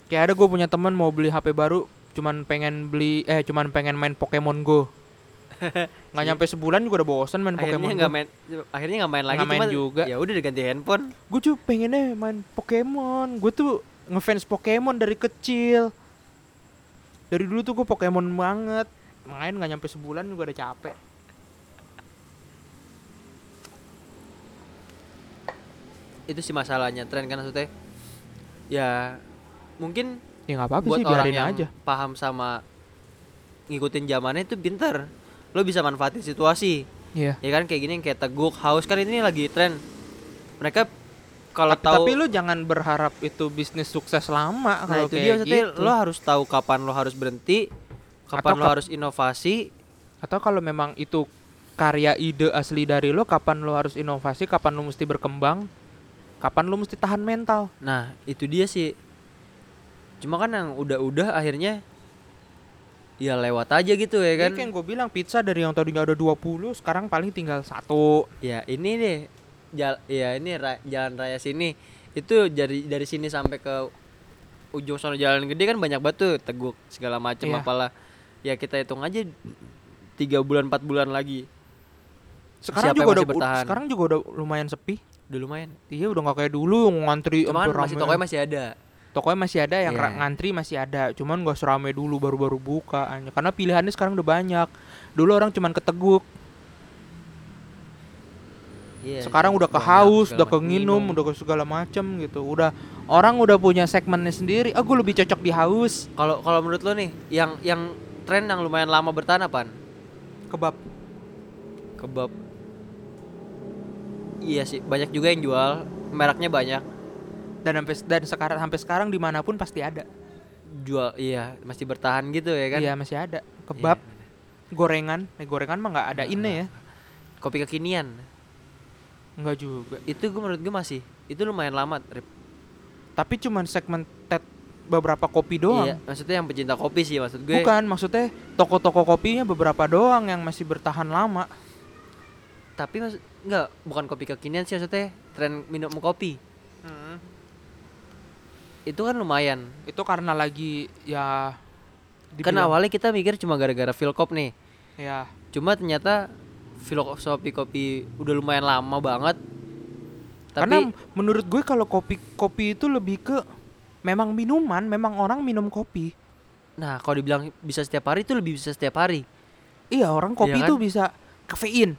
Kayak ada gue punya teman mau beli HP baru cuman pengen beli eh cuman pengen main Pokemon Go (laughs) nggak nyampe sebulan juga udah bosan main akhirnya Pokemon nggak main akhirnya nggak main lagi Nggak main cuma juga. ya udah diganti handphone. Gue tuh pengennya main Pokemon. Gue tuh ngefans Pokemon dari kecil. Dari dulu tuh gue Pokemon banget. Main nggak nyampe sebulan juga udah capek. Itu sih masalahnya tren kan maksudnya. Ya mungkin ya nggak apa-apa buat sih orang yang aja. paham sama ngikutin zamannya itu pinter lo bisa manfaatin situasi. Iya. ya kan kayak gini yang kayak teguk haus kan ini lagi tren. Mereka kalau tapi, tahu tapi lu jangan berharap itu bisnis sukses lama nah kalau itu dia kayak gitu. lo harus tahu kapan lo harus berhenti kapan Atau lo harus inovasi. Atau kalau memang itu karya ide asli dari lo kapan lo harus inovasi kapan lo mesti berkembang kapan lo mesti tahan mental? Nah itu dia sih. Cuma kan yang udah-udah akhirnya ya lewat aja gitu ya kan kan? kayak gue bilang pizza dari yang tadinya ada 20 sekarang paling tinggal satu. Ya ini deh jal ya ini ra- jalan raya sini. Itu dari dari sini sampai ke ujung sono jalan gede kan banyak batu teguk segala macam Iya. apalah. Ya kita hitung aja tiga bulan empat bulan lagi. Sekarang Siapa juga yang udah bertahan? sekarang juga udah lumayan sepi. Udah lumayan. Iya udah nggak kayak dulu ngantri cuman masih tokonya masih ada tokonya masih ada yang Iya. ra- ngantri masih ada. Cuman gak serame dulu baru-baru buka hanya karena pilihannya sekarang udah banyak. Dulu orang cuman keteguk. Iya, sekarang udah ke haus udah ke nginum udah ke segala macem gitu. Udah orang udah punya segmennya sendiri. Ah gue lebih cocok di haus. Kalau kalau menurut lo nih yang yang tren yang lumayan lama bertahan apaan? Kebab. Kebab. Iya sih banyak juga yang jual. Mereknya banyak dan sampai dan sekarang sampai sekarang di mana pun pasti ada. Jual iya masih bertahan gitu ya kan? Iya masih ada. Kebab Iya. gorengan eh, gorengan mah nggak ada Nggak, ini ya. Kopi kekinian. Nggak juga. Itu gue menurut gue masih itu lumayan lama Rip. tapi cuman segmented beberapa kopi doang. Iya maksudnya yang pecinta kopi sih maksud gue. Bukan maksudnya toko-toko kopinya beberapa doang yang masih bertahan lama. Tapi enggak bukan kopi kekinian sih maksudnya tren minum kopi itu kan lumayan. Itu karena lagi ya kan dibilang- awalnya kita mikir cuma gara-gara Philcop nih. Ya cuma ternyata filosofi kopi udah lumayan lama banget. Karena tapi menurut gue kalau kopi kopi itu lebih ke memang minuman memang orang minum kopi. Nah kalau dibilang bisa setiap hari itu lebih bisa setiap hari. Iya orang kopi Iya kan? itu bisa kafein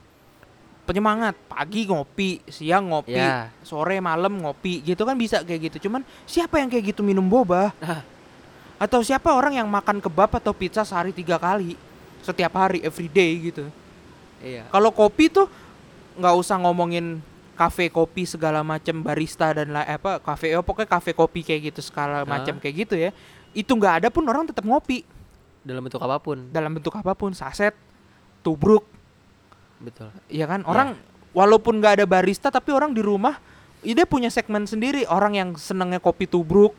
penyemangat. Pagi ngopi siang ngopi ya sore malam ngopi gitu kan bisa kayak gitu. Cuman siapa yang kayak gitu minum boba? Nah. atau siapa orang yang makan kebab atau pizza sehari tiga kali? Setiap hari everyday gitu. Iya. Kalau kopi tuh nggak usah ngomongin kafe kopi segala macam barista dan lah apa kafe oh, pokoknya kafe kopi kayak gitu segala Hah? macam kayak gitu ya. Itu nggak ada pun orang tetap ngopi. Dalam bentuk apa pun. Dalam bentuk apa pun saset tubruk betul. Ya kan? Ya. orang walaupun nggak ada barista tapi orang di rumah dia punya segmen sendiri. Orang yang senengnya kopi tubruk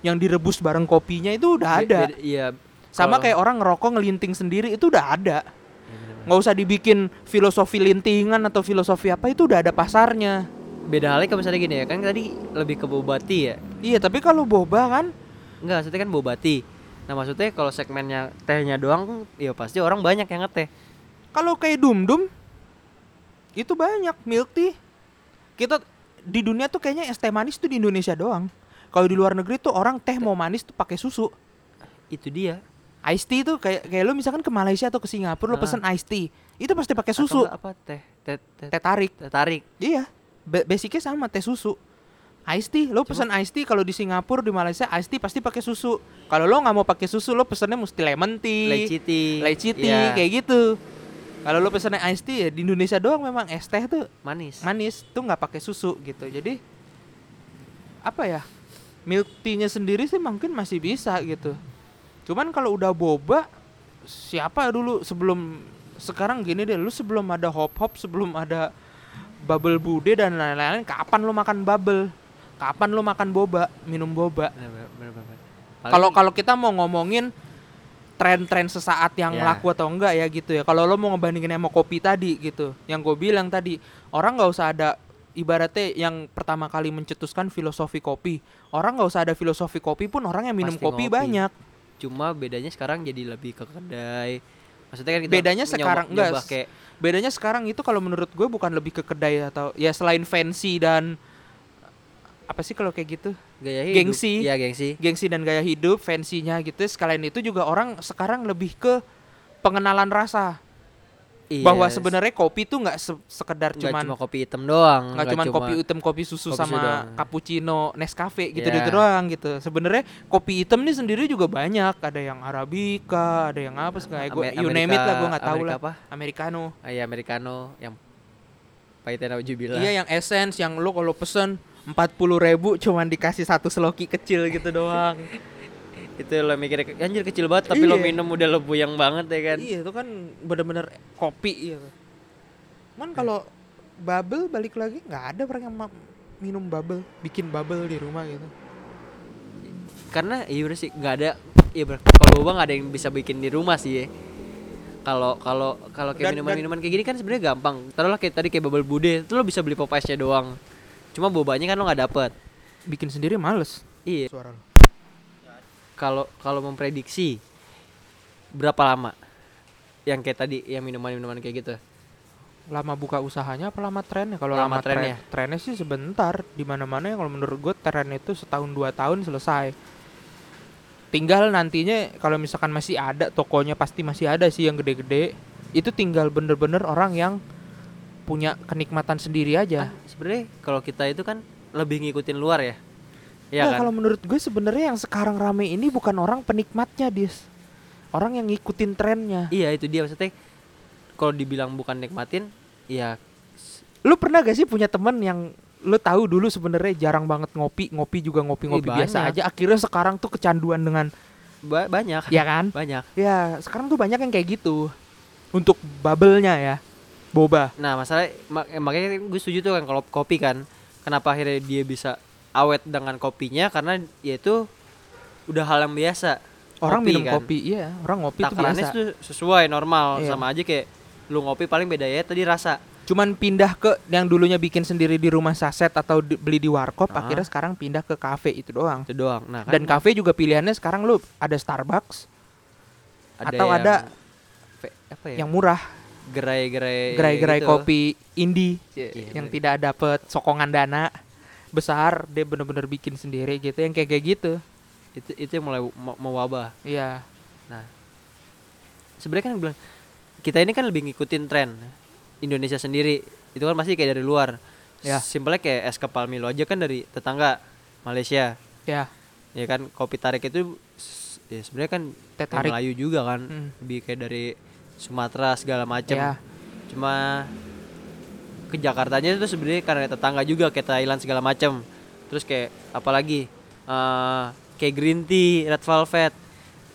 yang direbus bareng kopinya itu udah ada. iya sama kayak orang ngerokok ngelinting sendiri itu udah ada. Iya, nggak usah dibikin filosofi lintingan atau filosofi apa itu udah ada pasarnya. Beda halnya kalau misalnya gini ya kan tadi lebih ke bobati ya? Iya tapi kalau boba kan? Enggak maksudnya kan bobati Nah maksudnya kalau segmennya tehnya doang, ya pasti orang banyak yang ngeteh. Kalau kayak Dum Dum itu banyak milk tea. Kita di dunia tuh kayaknya es teh manis tuh di Indonesia doang. Kalau di luar negeri tuh orang teh mau manis tuh pakai susu. Itu dia. Ice tea tuh kayak kayak lu misalkan ke Malaysia atau ke Singapura lu Ah. pesen ice tea. Itu pasti pakai Atau susu. enggak apa teh teh teh, Teh tarik. teh tarik. Iya. Ba- basicnya sama teh susu. Ice tea, lo pesen ice tea kalau di Singapura di Malaysia ice tea pasti pakai susu. Kalau lo nggak mau pakai susu, lo pesennya mesti lemon tea, Lychee tea. lychee tea, Iya, kayak gitu. Kalau lo pesennya ice tea ya di Indonesia doang memang es teh tuh manis. manis tuh nggak pakai susu gitu. Jadi apa ya? Milk tea-nya sendiri sih mungkin masih bisa gitu. Cuman kalau udah boba siapa dulu sebelum sekarang gini deh, lu sebelum ada hop hop, sebelum ada bubble bude dan lain-lain, kapan lu makan bubble? Kapan lu makan boba, minum boba? Kalau kalau kita mau ngomongin tren-tren sesaat yang Ya. laku atau enggak ya gitu ya. Kalau lo mau ngebandingin sama kopi tadi gitu, yang gue bilang tadi, orang nggak usah ada ibaratnya yang pertama kali mencetuskan filosofi kopi. Orang nggak usah ada filosofi kopi pun orang yang minum Pasti kopi ngopi. banyak. cuma bedanya sekarang jadi lebih ke kedai. Maksudnya kan kita Bedanya menyoba- sekarang enggak, nyoba kayak Bedanya sekarang itu kalau menurut gue bukan lebih ke kedai atau ya selain fancy dan apa sih kalau kayak gitu? Gaya hidup. Gengsi. Iya, gengsi. Gengsi dan gaya hidup, fancy-nya gitu. Sekalian itu juga orang sekarang lebih ke pengenalan rasa. Iya, bahwa sebenarnya kopi tuh nggak se- sekedar nggak cuman cuma kopi hitam doang, nggak cuman kopi hitam kopi susu kopi sama doang. cappuccino Nescafe gitu Iya. gitu doang gitu sebenarnya kopi hitam nih sendiri juga banyak ada yang arabica ada yang apa segala Amer- you name it lah gue nggak tahu lah apa? americano Ah, iya, americano yang pahitnya naujubillah. iya yang essence yang lo kalau pesen empat puluh ribu cuman dikasih satu seloki kecil gitu doang itu lo mikir anjir kecil banget tapi lo Iya. minum udah lo buyang banget ya kan. iya itu kan bener-bener kopi iya man kalau bubble balik lagi nggak ada orang yang minum bubble bikin bubble di rumah gitu Karena iya bener sih nggak ada iya bener. Kalau boba nggak ada yang bisa bikin di rumah sih ya. Kalau kalau kalau kayak minuman-minuman kayak gini kan sebenarnya gampang. Taruhlah kayak tadi kayak bubble bude, itu lo bisa beli pop ice-nya doang. Cuma bobanya kan lo nggak dapet. bikin sendiri males Iya. suara lo Kalau kalau memprediksi berapa lama yang kayak tadi yang minuman-minuman kayak gitu. lama buka usahanya apa lama trennya kalau Lama lama, tren trennya. trennya sih sebentar di mana mana kalau menurut gue tren itu setahun dua tahun selesai tinggal nantinya kalau misalkan masih ada tokonya pasti masih ada sih yang gede-gede itu tinggal bener-bener orang yang punya kenikmatan sendiri aja Ah, sebenarnya kalau kita itu kan lebih ngikutin luar ya. Iya Nggak, kan? kalau menurut gue sebenarnya yang sekarang rame ini bukan orang penikmatnya dis. Orang yang ngikutin trennya. Iya itu dia. Maksudnya kalau dibilang bukan nikmatin ya lu pernah gak sih punya temen yang lu tahu dulu sebenarnya jarang banget ngopi ngopi juga ngopi-ngopi Ih, biasa banyak. aja. Akhirnya sekarang tuh kecanduan dengan ba- banyak. Ya kan? Banyak. Ya sekarang tuh banyak yang kayak gitu. Untuk bubble-nya ya boba. Nah masalah mak- eh, makanya gue setuju tuh kan kalau kopi kan. Kenapa akhirnya dia bisa awet dengan kopinya? Karena ya itu udah hal yang biasa. Orang Kopi minum kan. kopi iya. Orang ngopi tuh takarannya biasa. tuh sesuai normal. Iya. sama aja kayak lu ngopi paling bedanya tadi rasa. Cuman pindah ke yang dulunya bikin sendiri di rumah saset atau di- beli di warkop Ah. akhirnya sekarang pindah ke kafe itu doang. Itu doang. Nah kan dan kafe juga pilihannya sekarang lu ada Starbucks atau yang ada apa ya? yang murah gerai-gerai gerai-gerai gitu. kopi indie Iya, yang bener. tidak dapet sokongan dana besar dia bener-bener bikin sendiri gitu yang kayak kayak gitu. Itu itu yang mulai mewabah. Iya. Sebenarnya kan bilang kita ini kan lebih ngikutin tren Indonesia sendiri. Itu kan masih kayak dari luar. Ya. simpelnya kayak es kepal Milo aja kan dari tetangga Malaysia. Ya ya kan kopi tarik itu ya sebenarnya kan teh tarik. Melayu juga kan. Hmm. lebih kayak dari Sumatera segala macam Ya. cuma ke Jakartanya itu sebenarnya karena tetangga juga kayak Thailand segala macam terus kayak apalagi eh, kayak green tea red velvet.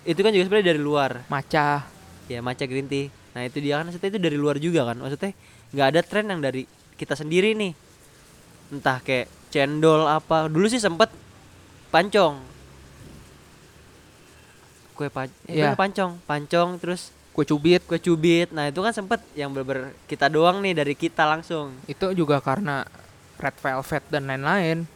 Itu kan juga sebenarnya dari luar. Maca. Ya matcha green tea. Nah itu dia kan maksudnya itu dari luar juga kan. Maksudnya nggak ada tren yang dari kita sendiri nih. Entah kayak cendol apa. Dulu sih sempet pancong. Kue pan kue pancong. Pancong terus kue cubit kue cubit nah itu kan sempet yang bener kita doang nih dari kita langsung itu juga karena red velvet dan lain-lain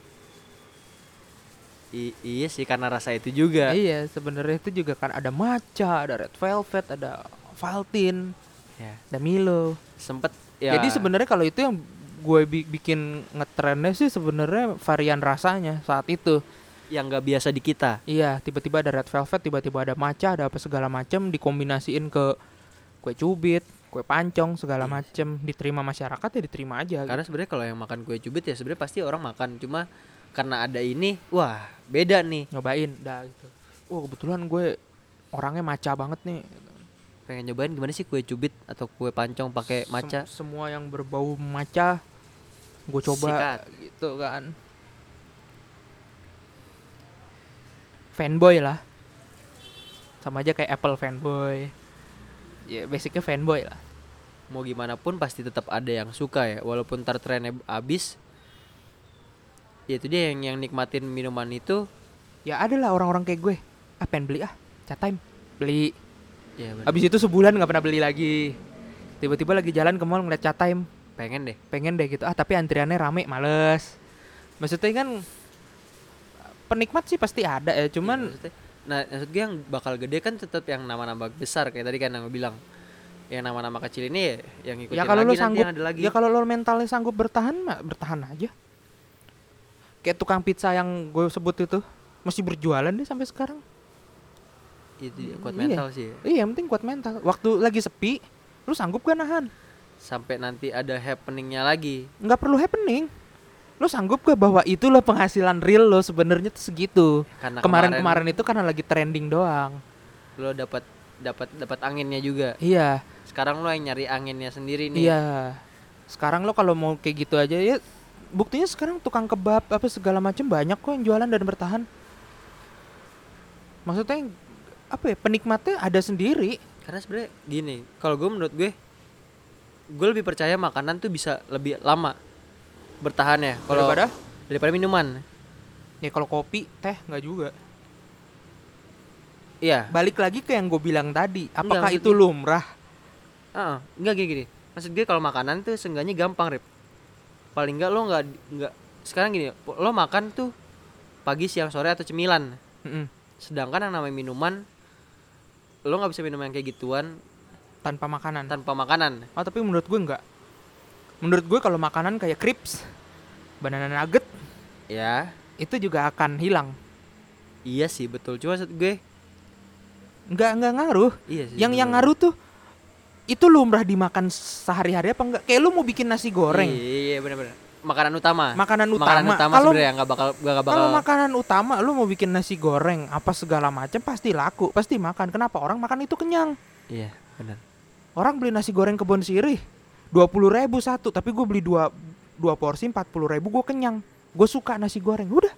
I- iya sih karena rasa itu juga. Iya, sebenarnya itu juga kan ada matcha, ada red velvet, ada Valtin, Ya. ada Milo. Sempet ya. Jadi sebenarnya kalau itu yang gue bi- bikin ngetrennya sih sebenarnya varian rasanya saat itu. Yang nggak biasa di kita. Iya, tiba-tiba ada red velvet, tiba-tiba ada matcha, ada apa segala macam dikombinasiin ke kue cubit, kue pancong segala macam diterima masyarakat ya diterima aja. Karena sebenarnya kalau yang makan kue cubit ya sebenarnya pasti orang makan cuma karena ada ini, wah beda nih. nyobain dah gitu. Wah, kebetulan gue orangnya maca banget nih. Pengen nyobain gimana sih kue cubit atau kue pancong pakai Sem- maca? semua yang berbau maca gue coba Sikat. gitu kan. Fanboy lah. Sama aja kayak Apple fanboy. Ya basicnya fanboy lah. Mau gimana pun pasti tetap ada yang suka ya, walaupun ntar trennya abis. Ya itu dia yang yang nikmatin minuman itu. Ya ada lah orang-orang kayak gue. Ah pengen beli ah, chat time beli. Ya bener. Habis itu sebulan nggak pernah beli lagi. Tiba-tiba lagi jalan ke mall ngeliat chat time, pengen deh. pengen deh gitu. Ah tapi antriannya rame, males. Maksudnya kan penikmat sih pasti ada ya, cuman maksudnya- nah maksud gue yang bakal gede kan tetap yang nama-nama besar kayak tadi kan yang gue bilang. Yang nama-nama kecil ini ya yang ngikutin ya kalau lagi lo nanti sanggup yang ada lagi. ya kalau lo mentalnya sanggup bertahan mah bertahan aja kayak tukang pizza yang gue sebut itu masih berjualan deh sampai sekarang itu dia, kuat Iya. mental sih. ya. iya yang penting kuat mental waktu lagi sepi lu sanggup gak nahan Sampai nanti ada happeningnya lagi. nggak perlu happening lo sanggup gak bahwa itulah penghasilan real lo sebenarnya tuh segitu? Kemarin-kemarin itu karena lagi trending doang. Lo dapat dapat dapat anginnya juga. iya. Sekarang lo yang nyari anginnya sendiri nih. iya. Sekarang lo kalau mau kayak gitu aja ya buktinya sekarang tukang kebab apa segala macam banyak kok yang jualan dan bertahan. Maksudnya apa ya penikmatnya ada sendiri. Karena sebenarnya gini, kalau gue menurut gue gue lebih percaya makanan tuh bisa lebih lama bertahan ya kalau daripada daripada minuman. ya kalau kopi teh nggak juga Iya. balik lagi ke yang gue bilang tadi apakah maksud itu lumrah Heeh, enggak gini gini. Maksud gue kalau makanan tuh seenggaknya gampang, Rip. Paling enggak lo enggak enggak sekarang gini, lo makan tuh pagi, siang, sore atau cemilan. Mm-mm. Sedangkan yang namanya minuman lo nggak bisa minum yang kayak gituan tanpa makanan tanpa makanan. oh tapi menurut gue nggak menurut gue kalau makanan kayak crips banana nugget Ya, itu juga akan hilang iya sih betul. Cuma gue nggak nggak ngaruh iya sih. yang yang bener. ngaruh tuh itu lumrah dimakan sehari-hari apa enggak kayak lu mau bikin nasi goreng Iya, iya benar-benar. Makanan utama. makanan utama, Makanan utama kalau sebenarnya nggak bakal nggak bakal kalau makanan utama lu mau bikin nasi goreng apa segala macam pasti laku pasti makan kenapa orang makan itu kenyang Iya, benar. orang beli nasi goreng kebun sirih dua puluh ribu satu tapi gue beli dua dua porsi empat puluh ribu gue kenyang gue suka nasi goreng udah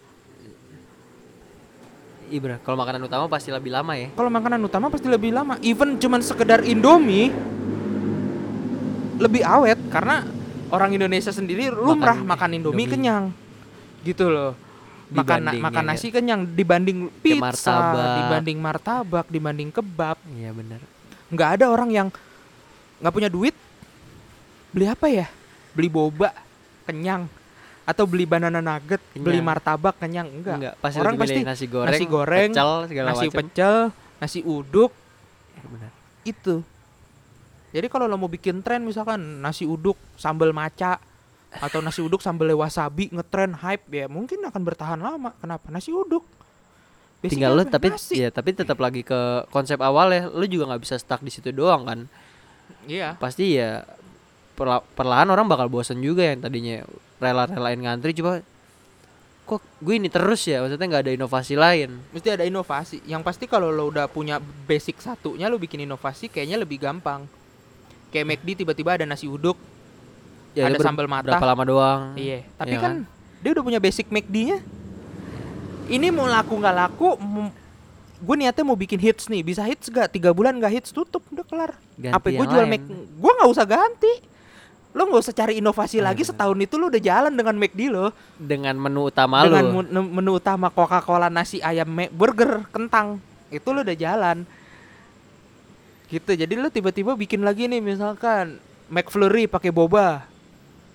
Iya benar. Kalau makanan utama pasti lebih lama ya. kalau makanan utama pasti lebih lama even cuman sekedar indomie lebih awet karena orang Indonesia sendiri lumrah Makan makan, indomie, Indomie. kenyang gitu loh makan na- makan yang nasi kenyang dibanding pizza martabak. dibanding martabak dibanding kebab Iya benar. nggak ada orang yang nggak punya duit beli apa ya beli boba kenyang atau beli banana nugget beli Kenyang. martabak kenyang enggak, Enggak, pasti Orang pasti nasi goreng, nasi goreng, pecel segala nasi macam. pecel nasi uduk Iya, benar. itu jadi kalau lo mau bikin tren misalkan nasi uduk sambal maca atau nasi uduk sambal wasabi ngetren hype ya mungkin akan bertahan lama kenapa nasi uduk Basicnya Tinggal lu apa? tapi Nasi. ya tapi tetap lagi ke konsep awal ya. Lu juga nggak bisa stuck di situ doang kan. iya Pasti ya perla- perlahan orang bakal bosen juga yang tadinya rela-relain ngantri coba kok gue ini terus ya? Maksudnya nggak ada inovasi lain. Mesti ada inovasi. Yang pasti kalau lo udah punya basic satunya lo bikin inovasi kayaknya lebih gampang. Kayak McD tiba-tiba ada nasi uduk ya Ada sambal mata. berapa lama doang iya tapi Iya kan dia udah punya basic McD-nya ini mau laku nggak laku gue niatnya mau bikin hits nih. Bisa hits gak tiga bulan nggak hits tutup udah kelar. Ganti apa gue jual lain. Mac gue nggak usah ganti lo nggak usah cari inovasi Ah, lagi bener. setahun itu lo udah jalan dengan McD lo. Dengan menu utama dengan lu menu, menu utama Coca-Cola nasi ayam burger kentang. Itu lo udah jalan. Gitu jadi lo tiba-tiba bikin lagi nih misalkan McFlurry pakai boba.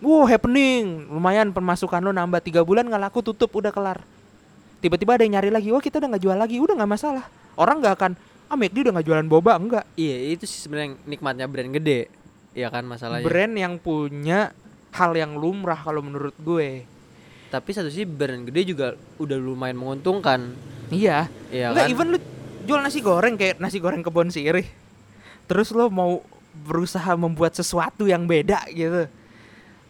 Wow happening. Lumayan pemasukan lo nambah tiga bulan nggak laku tutup udah kelar. Tiba-tiba ada yang nyari lagi wah kita udah nggak jual lagi. Udah nggak masalah. Orang nggak akan ah McD udah nggak jualan boba. Enggak Iya, itu sih sebenarnya nikmatnya brand gede. Iya kan masalahnya. brand yang punya hal yang lumrah kalau menurut gue Tapi satu sih brand gede juga udah lumayan menguntungkan. iya Iya kan? even lu jual nasi goreng kayak nasi goreng kebon sirih. Terus lo mau berusaha membuat sesuatu yang beda gitu.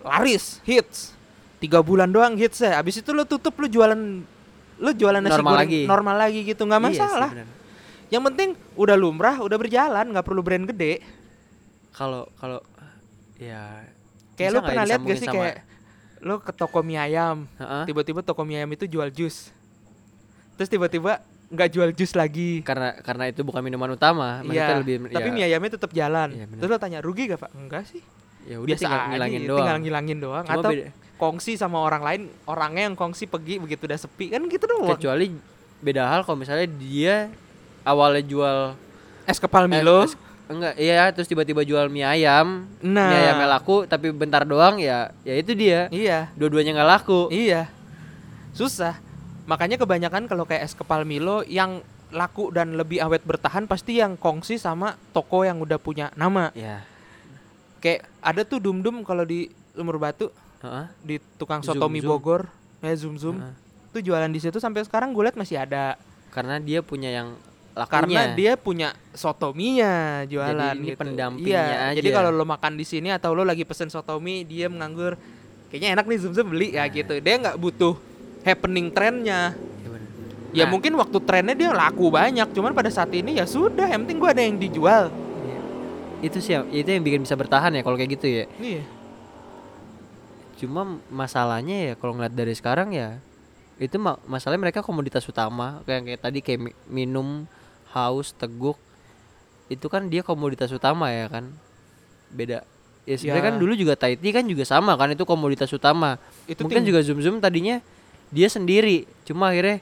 Laris, hits. Tiga bulan doang hits ya. Abis itu lo tutup lo jualan lo jualan nasi Normal goreng lagi. normal lagi gitu nggak Iya sih, masalah. yang penting udah lumrah, udah berjalan, nggak perlu brand gede. Kalau kalau ya Kayak nggak pernah lihat gak sih sama- kayak lo ke toko mie ayam, tiba-tiba toko mie ayam itu jual jus. Terus tiba-tiba nggak jual jus lagi. karena karena itu bukan minuman utama, Iya, lebih tapi ya, mie ayamnya tetap jalan. Iya, bener. Terus lo tanya rugi gak pak? Enggak sih. ya udah Biasa tinggal ngilangin gitu, doang. tinggal ngilangin doang. Cuma Atau beda- kongsi sama orang lain, orangnya yang kongsi pergi begitu udah sepi kan gitu doang. kecuali beda hal kalau misalnya dia awalnya jual Es kepal Milo. es- enggak iya terus tiba-tiba jual mie ayam nah, mie ayamnya laku tapi bentar doang ya ya itu dia iya, dua-duanya nggak laku iya, susah. Makanya kebanyakan kalau kayak es kepal Milo yang laku dan lebih awet bertahan pasti yang kongsi sama toko yang udah punya nama. ya Kayak ada tuh Dum Dum kalau di Lumur Batu heeh. di tukang Zoom soto mie Zoom. Bogor, ya Zoom Zoom. Heeh. Tuh jualan di situ sampai sekarang gue liat masih ada. karena dia punya yang lakunya karena dia punya sotominya jualan Jadi ini gitu. pendampingnya iya, Jadi aja. kalau lo makan di sini atau lo lagi pesen sotomi, dia menganggur kayaknya enak nih zoom zoom beli ya Nah. gitu. Dia nggak butuh happening trennya. Ya bener. Ya Nah, mungkin waktu trennya dia laku banyak, cuman pada saat ini ya sudah, yang penting gua ada yang dijual. iya. itu sih itu yang bikin bisa bertahan ya kalau kayak gitu ya Iya. cuma masalahnya ya kalau ngeliat dari sekarang ya itu ma- masalahnya mereka komoditas utama kayak kayak tadi kayak mi- minum haus teguk itu kan dia komoditas utama ya kan beda ya sebenarnya Ya. kan dulu juga tea kan juga sama kan itu komoditas utama Itu mungkin juga zoom zoom tadinya dia sendiri cuma akhirnya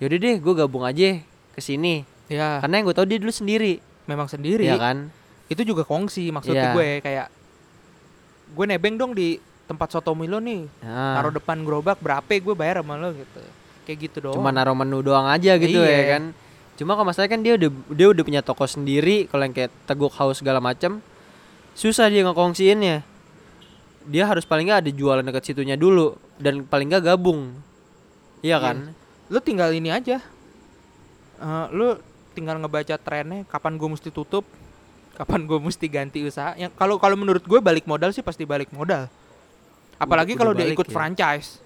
yaudah deh gue gabung aja ke sini ya karena yang gue tahu dia dulu sendiri memang sendiri. ya kan Itu juga kongsi maksudnya Iya. gue kayak gue nebeng dong di tempat sotomi lo nih. nah, Taruh depan gerobak berapa gue bayar sama lo gitu. Kayak gitu doang. cuma naruh menu doang aja gitu ya Iya. kan cuma kalau masalahnya kan dia udah dia udah punya toko sendiri kalau yang kayak teguk house segala macam susah dia ngekongsiinnya. Dia harus paling nggak ada jualan dekat situnya dulu dan paling nggak gabung. Iya Iya. kan? Lu tinggal ini aja. Eh, lu tinggal ngebaca trennya kapan gue mesti tutup kapan gue mesti ganti usaha. Yang kalau kalau menurut gue balik modal sih pasti balik modal. Apalagi kalau dia ikut ya. franchise.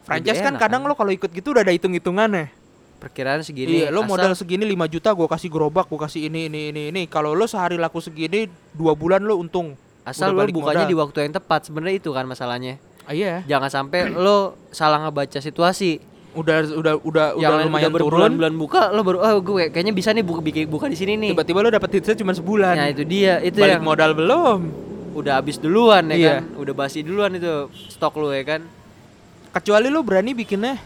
Franchise kan kadang kan? lo kalau ikut gitu udah ada hitung hitungannya perkiraan segini iya lo asal- modal segini 5 juta gue kasih gerobak gue kasih ini ini ini ini. Kalau lo sehari laku segini dua bulan lo untung. Asal lo bukanya modal. di waktu yang tepat sebenarnya itu kan masalahnya. Ah, iya. Jangan sampai lo salah ngebaca situasi. Udah udah udah yang udah lumayan udah turun. berbulan-bulan buka lo baru oh gue kayaknya bisa nih buka bikin buka di sini nih. Tiba-tiba lo dapet hitsnya cuma sebulan. Nah itu dia itu balik yang modal belum. udah habis duluan ya Iya. kan? Udah basi duluan itu stok lu ya kan? Kecuali lu berani bikinnya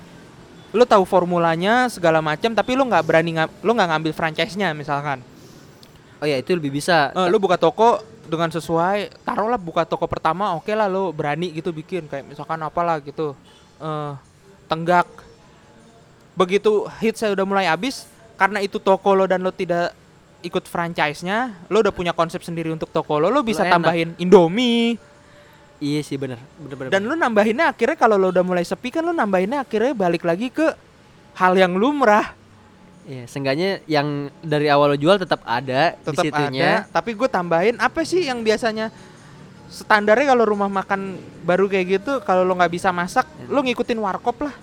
lu tahu formulanya segala macam tapi lu nggak berani nga- lu nggak ngambil franchise-nya misalkan. Oh ya itu lebih bisa. Eh, lu buka toko dengan sesuai taruhlah buka toko pertama oke lah lu berani gitu bikin kayak misalkan apalah gitu. Eh tenggak. Begitu hit saya udah mulai habis karena itu toko lo dan lo tidak ikut franchise-nya lo udah punya konsep sendiri untuk toko lo lo bisa enak. tambahin Indomie iya sih bener. Bener bener dan lu nambahinnya akhirnya kalau lo udah mulai sepi kan lu nambahinnya akhirnya balik lagi ke hal yang lumrah. Iya seenggaknya yang dari awal lo jual tetap ada tetap di situnya. ada tapi gue tambahin apa sih yang biasanya standarnya kalau rumah makan baru kayak gitu kalau lo nggak bisa masak Iya. lo ngikutin warkop lah.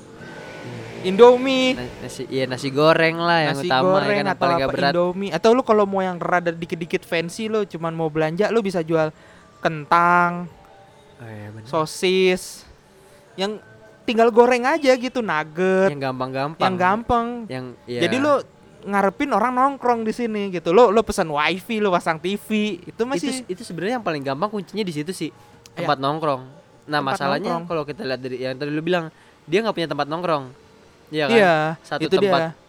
Indomie. Na- nasi iya nasi goreng lah yang nasi utama goreng ya kan atau paling apa berat. Indomie. Atau lu kalau mau yang rada dikit-dikit fancy lo cuman mau belanja lo bisa jual kentang oh, iya bener. sosis. Yang tinggal goreng aja gitu nugget. Yang gampang-gampang. Yang gampang. Yang iya. Jadi lo ngarepin orang nongkrong di sini gitu. Lo lo pesan wifi, lo pasang TV, itu itu masih itu sebenarnya yang paling gampang kuncinya di situ sih. Iya. tempat nongkrong. Nah Tempat masalahnya kalau kita lihat dari yang tadi lu bilang dia nggak punya tempat nongkrong. Iya kan? Iya satu itu tempat. dia.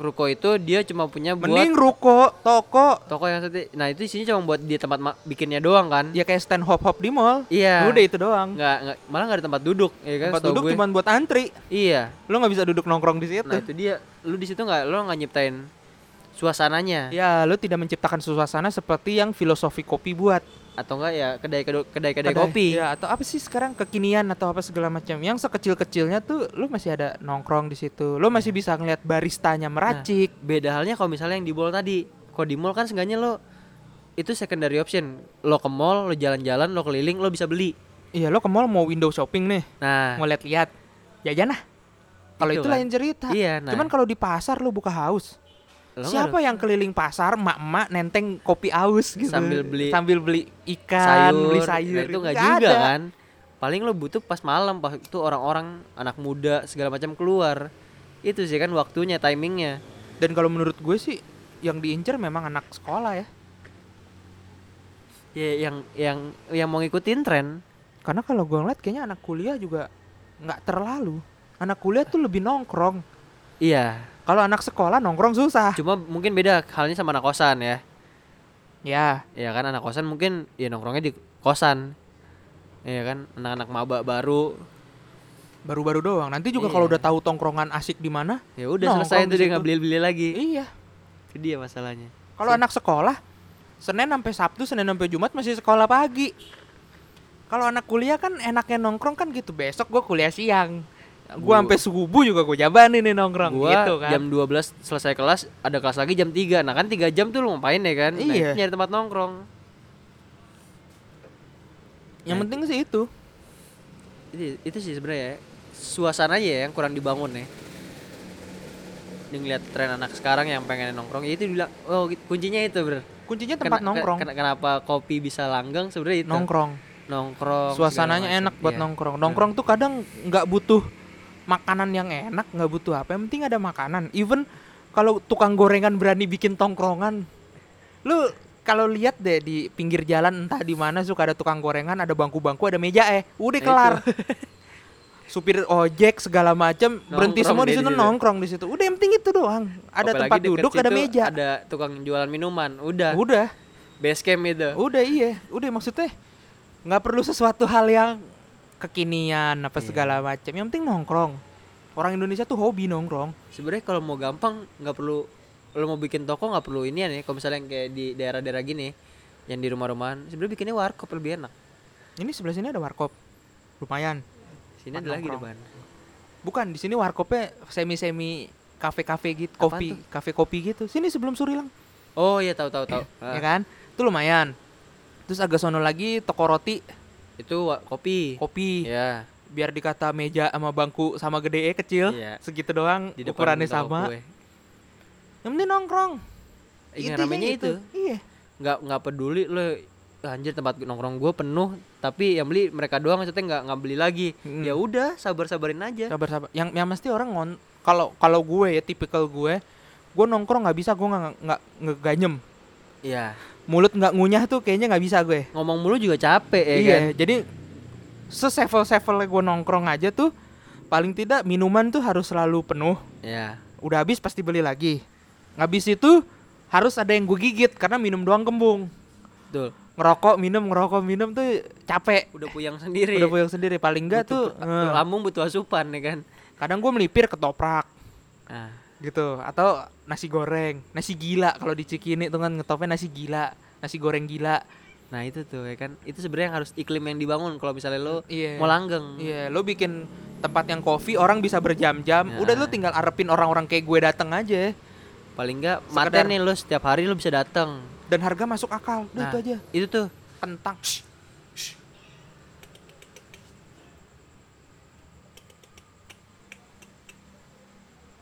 Ruko itu dia cuma punya buat Mending ruko, toko, toko yang satu. Nah itu isinya cuma buat di tempat bikinnya doang kan? ya kayak stand hop hop di mall. Iya. Udah itu doang. Nggak, nggak malah nggak ada tempat duduk ya kan? Tempat duduk cuma buat antri. Iya. Lo nggak bisa duduk nongkrong di situ. Nah itu dia. Lu di situ nggak? Lu nggak nyiptain suasananya Ya, lo tidak menciptakan suasana seperti yang filosofi kopi buat. atau enggak ya kedai kedai kedai, kedai kopi. Ya, atau apa sih sekarang kekinian atau apa segala macam. Yang sekecil-kecilnya tuh lo masih ada nongkrong di situ. Lo masih bisa ngeliat baristanya meracik. Beda halnya kalau misalnya yang di mall tadi. Kalau di mall kan seenggaknya lo itu secondary option. Lo ke mall, lo jalan-jalan, lo keliling, lo bisa beli. Iya, lo ke mall mau window shopping nih, Nah, mau lihat-lihat. Jajan lah. Kalau Itu itu kan. lain cerita. iya. Nah, Cuman kalau di pasar lo buka haus. Lo Siapa yang keliling pasar emak-emak nenteng kopi aus gitu Sambil beli sambil beli ikan, sayur, beli sayur. nah, itu nggak Nggak juga ada. kan. Paling lo butuh pas malam, pas itu orang-orang anak muda segala macam keluar. Itu sih kan waktunya, timingnya. Dan kalau menurut gue sih yang diincer memang anak sekolah ya. Ya yang yang yang mau ngikutin tren. Karena kalau gue ngeliat kayaknya anak kuliah juga nggak terlalu. Anak kuliah tuh lebih nongkrong. Iya. Kalau anak sekolah nongkrong susah. Cuma mungkin beda halnya sama anak kosan ya. Ya, Ya kan anak kosan mungkin ya nongkrongnya di kosan. Iya kan anak-anak maba baru baru-baru doang. Nanti juga Iya. kalau udah tahu tongkrongan asik di mana, ya udah selesai itu dia nggak beli-beli lagi. iya. Itu dia masalahnya. Kalau anak sekolah, Senin sampai Sabtu, Senin sampai Jumat masih sekolah pagi. Kalau anak kuliah kan enaknya nongkrong kan gitu. Besok gue kuliah siang. Gue Gua- sampai subuh juga gue jabanin nih nongkrong Gua gitu kan. jam 12 selesai kelas, ada kelas lagi jam 3. Nah, kan 3 jam tuh lu ngapain ya kan? Nah, Iya. itu nyari tempat nongkrong. Yang Nah, penting sih itu. Itu itu sih sebenarnya ya. suasananya ya yang kurang dibangun ya. Dia ngeliat tren anak sekarang yang pengen nongkrong, ya itu bilang, oh kuncinya itu, Bro. Kuncinya tempat Kena- nongkrong. ke- kenapa kopi bisa langgang sebenarnya itu. nongkrong. Nongkrong. Suasananya enak buat Iya. nongkrong. Nongkrong tuh kadang nggak butuh makanan yang enak, nggak butuh apa. Yang penting ada makanan. Even kalau tukang gorengan berani bikin tongkrongan, lu kalau lihat deh di pinggir jalan entah di mana suka ada tukang gorengan, ada bangku-bangku, ada meja eh, udah Nah, kelar. (laughs) Supir ojek segala macam berhenti semua di situ nongkrong di situ. Udah yang penting itu doang. Ada Apalagi tempat duduk, ada meja. Ada tukang jualan minuman. Udah. Udah, Base camp itu. udah iya, udah maksudnya nggak perlu sesuatu hal yang kekinian apa Iya. segala macam. Yang penting nongkrong. Orang Indonesia tuh hobi nongkrong. Sebenarnya kalau mau gampang nggak perlu lo mau bikin toko nggak perlu ini ya. Kalau misalnya yang kayak di daerah-daerah gini yang di rumah-rumahan, sebenarnya bikinnya warkop lebih enak. Ini sebelah sini ada warkop. Lumayan. Sini ada lagi depan. Bukan, di sini warkopnya semi-semi kafe-kafe gitu, Apaan kopi, tuh? kafe kopi gitu. Sini sebelum Surilang, Oh iya tahu tahu tahu. ya kan? Itu lumayan. Terus agak sono lagi toko roti, Itu kopi. kopi. Ya, Biar dikata meja sama bangku sama gede kecil, Iya. segitu doang, di ukurannya sama. Yang penting nongkrong. Iya, Intinya namanya gitu. itu. Iya. Nggak nggak peduli lo anjir tempat nongkrong gue penuh tapi yang beli mereka doang maksudnya nggak nggak beli lagi Mm. ya udah sabar sabarin aja sabar sabar yang yang mesti orang ngon kalau kalau gue ya tipikal gue gue nongkrong nggak bisa gue nggak nggak ngeganyem Iya mulut nggak ngunyah tuh kayaknya nggak bisa gue. Ngomong mulu juga capek ya iya kan? jadi sesevel sevelnya gue nongkrong aja tuh paling tidak minuman tuh harus selalu penuh. Ya udah habis pasti beli lagi. Habis itu harus ada yang gue gigit karena minum doang kembung. Betul. Ngerokok minum ngerokok minum tuh capek. Udah puyang sendiri. Udah puyeng sendiri. Paling enggak tuh eh, lambung butuh asupan ya kan? Kadang gue melipir ketoprak. Nah gitu. Atau nasi goreng. Nasi gila. Kalau di Cikini tuh kan ngetopnya nasi gila. Nasi goreng gila. Nah itu tuh ya kan? Itu sebenarnya yang harus iklim yang dibangun kalau misalnya lo iya. mau langgeng. Iya lo bikin tempat yang kopi orang bisa berjam-jam. Ya. udah lo tinggal arepin orang-orang kayak gue dateng aja. Paling enggak mata nih lo setiap hari lo bisa datang dan harga masuk akal. Udah nah itu aja. itu tuh. Kentang. Shh.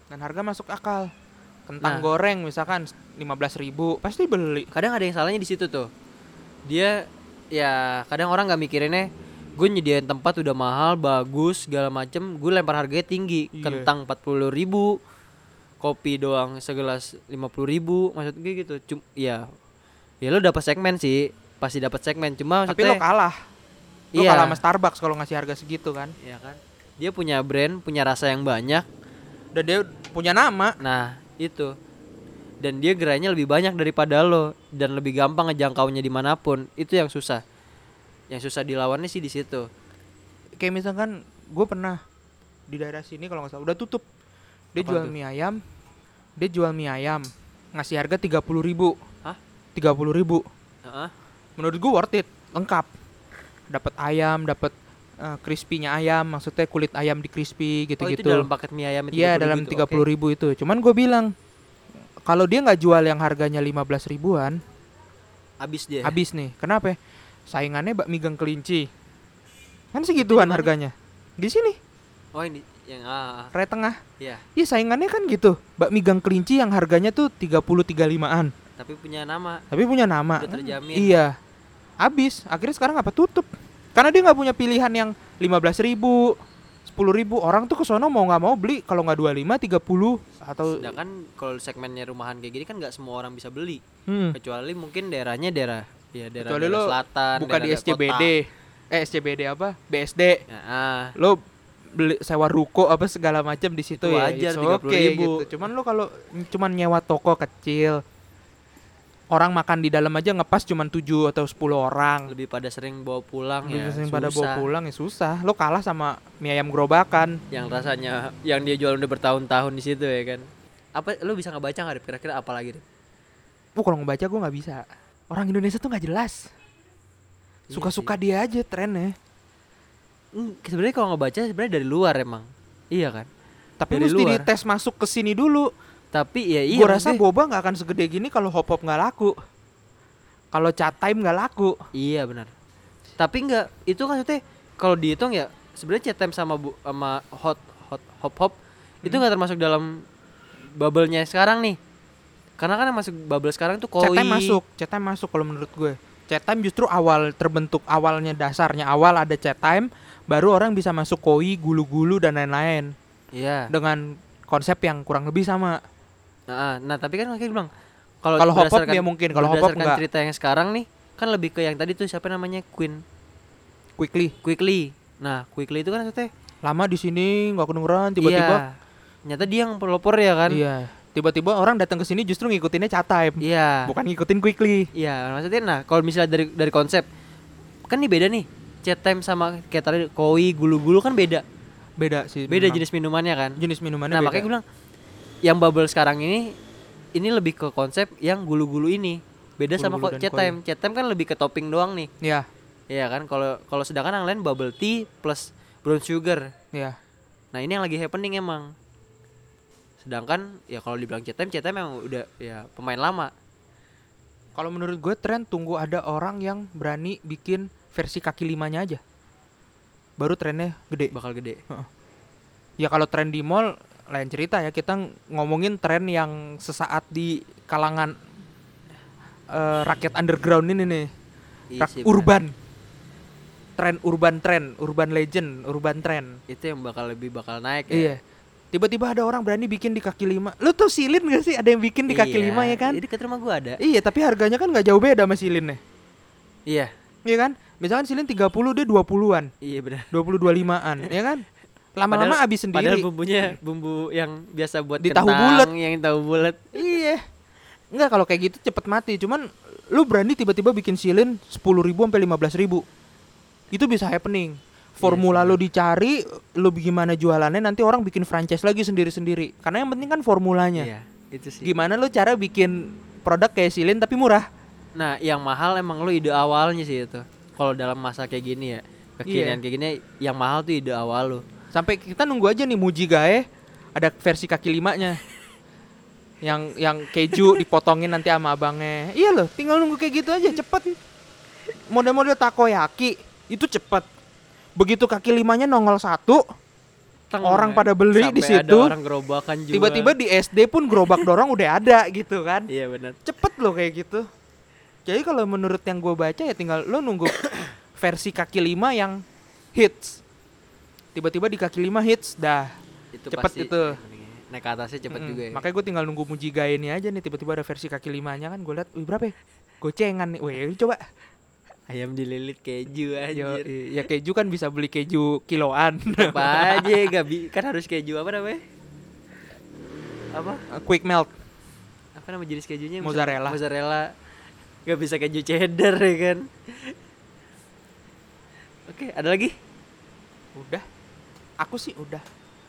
Dan harga masuk akal. Kentang Nah. goreng misalkan 15.000 ribu pasti beli kadang ada yang salahnya di situ tuh. Dia ya kadang orang nggak mikirinnya gue nyediain tempat udah mahal bagus segala macem gue lempar harganya tinggi. Iya. kentang 40.000 ribu kopi doang segelas 50.000 ribu maksud gue gitu. Cum ya ya lo dapat segmen sih pasti dapat segmen. Cuma tapi lo kalah. Lo iya. kalah sama Starbucks kalau ngasih harga segitu kan. Iya kan? Dia punya brand punya rasa yang banyak dan dia punya nama. Nah itu. Dan dia gerainya lebih banyak daripada lo. Dan lebih gampang ngejangkaunya di mana pun. Itu yang susah. Yang susah dilawannya sih di situ. Kayak misalkan gue pernah di daerah sini kalau nggak salah udah tutup. Dia Apa jual tuh? mie ayam. Dia jual mie ayam ngasih harga tiga puluh ribu. Hah? tiga puluh ribu. Heeh. menurut gue worth it. Lengkap. Dapat ayam dapat eh, crispy-nya ayam maksudnya kulit ayam di crispy oh itu gitu-gitu. dalam paket mie ayam itu iya 30.000 dalam itu, tiga puluh ribu itu. Cuman gue bilang kalau dia nggak jual yang harganya 15 ribuan habis dia. habis nih. Kenapa? Saingannya bakmi gang kelinci kan segituan harganya. Di sini. Oh ini yang ah, ah, raya tengah. Iya. Iya saingannya kan gitu. Bakmi gang kelinci yang harganya tuh 30 35-an tapi punya nama. Tapi punya nama. Udah terjamin. Iya. Habis. Akhirnya sekarang apa? Tutup karena dia nggak punya pilihan yang 15 ribu 10 ribu. Orang tuh ke sono mau nggak mau beli kalau nggak 25 30 atau sedangkan kalau segmennya rumahan kayak gini kan nggak semua orang bisa beli. Hmm, kecuali mungkin daerahnya daerah ya daerah, Kecuali daerah lo selatan buka di daerah SCBD eh SCBD apa? BSD ya, ah. lo beli sewa ruko apa segala macam di situ Itu ya wajar, it's okay 30.000. gitu. Cuman lo kalau cuman nyewa toko kecil orang makan di dalam aja ngepas cuman 7 atau 10 orang lebih pada sering bawa pulang Lebih ya sering pada bawa susah. pulang ya susah lo kalah sama mie ayam gerobakan yang rasanya yang dia jual udah bertahun-tahun di situ ya kan apa lu bisa ngebaca nggak kira-kira apa lagi? Oh kalau ngebaca gue nggak bisa. Orang Indonesia tuh nggak jelas. Iya Suka-suka dia aja trennya. Hmm, sebenarnya kalau ngebaca sebenarnya dari luar emang iya kan Tapi Dari mesti luar. dites masuk ke sini dulu. Tapi ya iya gue rasa boba nggak akan segede gini kalau hop hop nggak laku. Kalau chat time nggak laku. iya benar tapi nggak itu kan maksudnya kalau dihitung ya sebenarnya cetem sama bu, sama hot hot hop hop itu Hmm. nggak termasuk dalam bubble-nya sekarang nih karena kan yang masuk bubble sekarang tuh Chat koi time masuk, chat time masuk kalau menurut gue. Chat time justru awal terbentuk awalnya dasarnya awal ada chat time, baru orang bisa masuk koi, gulu-gulu dan lain-lain iya dengan konsep yang kurang lebih sama. Nah, nah tapi kan makanya bilang kalau Kalau hop ya mungkin, kalau hop enggak. cerita yang sekarang nih kan lebih ke yang tadi tuh siapa namanya Queen Quickly. Quickly. Nah, Quickly itu kan maksudnya Lama di sini nggak kedengeran tiba-tiba. Iya. Nyata dia yang pelopor ya kan? Iya. Tiba-tiba orang datang ke sini justru ngikutinnya chat time. Iya. Bukan ngikutin quickly. Iya, maksudnya nah kalau misalnya dari dari konsep kan nih beda nih. Chat time sama kayak tadi koi, gulu-gulu kan beda. Beda sih. Beda memang. jenis minumannya kan? jenis minumannya Nah, beda. makanya gue bilang yang bubble sekarang ini ini lebih ke konsep yang gulu-gulu ini. Beda sama Gulu-gulu kok dan chat time. Chat time kan lebih ke topping doang nih. Iya, Iya kan? Kalau kalau sedangkan yang lain bubble tea plus brown sugar. iya. Nah, ini yang lagi happening emang. Sedangkan ya kalau dibilang chat time, chat time emang udah ya pemain lama. Kalau menurut gue tren tunggu ada orang yang berani bikin versi kaki limanya aja. Baru trennya gede. Bakal gede. Ya kalau tren di mall lain cerita ya. Kita ng- ngomongin tren yang sesaat di kalangan eh, rakyat underground ini nih. Iya Rak- sih, benar. urban. Tren urban tren, urban legend, urban tren. Itu yang bakal lebih bakal naik ya. Iya. Tiba-tiba ada orang berani bikin di kaki lima. Lu tuh silin gak sih? Ada yang bikin di kaki Iya, lima ya kan? Jadi dekat rumah gua ada. Iya, tapi harganya kan nggak jauh beda sama silinnya. Iya. Iya kan? Misalkan silin 30 dia 20-an, Iya benar. 20 25-an, ya kan? Lama-lama Padahal- habis Padahal sendiri. bumbunya bumbu yang biasa buat Di tahu bulet. yang tahu bulat. Iya. Enggak kalau kayak gitu cepet mati. Cuman lu berani tiba-tiba bikin silin 10 ribu sampai 15 ribu. Itu bisa happening. Formula Iya sih, lu dicari, lu gimana jualannya nanti orang bikin franchise lagi sendiri-sendiri. Karena yang penting kan formulanya. Iya, itu sih. Gimana lu cara bikin produk kayak silin tapi murah? Nah, yang mahal emang lu ide awalnya sih itu. Kalau dalam masa kayak gini ya, kekinian Iya. kayak gini yang mahal tuh ide awal lu. Sampai kita nunggu aja nih Muji Gae ada versi kaki limanya. yang yang keju dipotongin nanti sama abangnya. Iya loh, tinggal nunggu kayak gitu aja cepet. Model-model takoyaki itu cepet. Begitu kaki limanya nongol satu, Teng, Orang ya. pada beli di ada situ, orang gerobakan juga. tiba-tiba di SD pun gerobak dorong udah ada gitu kan. Iya benar. Cepet loh kayak gitu. Jadi kalau menurut yang gue baca ya tinggal lo nunggu (coughs) versi kaki lima yang hits. Tiba-tiba di kaki lima hits, dah Itu Cepet pasti itu. Naik ke atasnya cepet Mm-mm. juga ya. Makanya gue tinggal nunggu Muji Gae ini aja nih tiba-tiba ada versi kaki limanya kan gue liat, wih berapa ya? Gocengan nih, wih coba. Ayam dililit keju Yo, anjir. ya keju kan bisa beli keju kiloan. Apa aja (laughs) gak bi kan harus keju apa namanya? apa Eh, quick melt. apa nama jenis kejunya Mozzarella. mozzarella nggak bisa keju cheddar ya kan oke ada lagi Udah. Aku sih udah.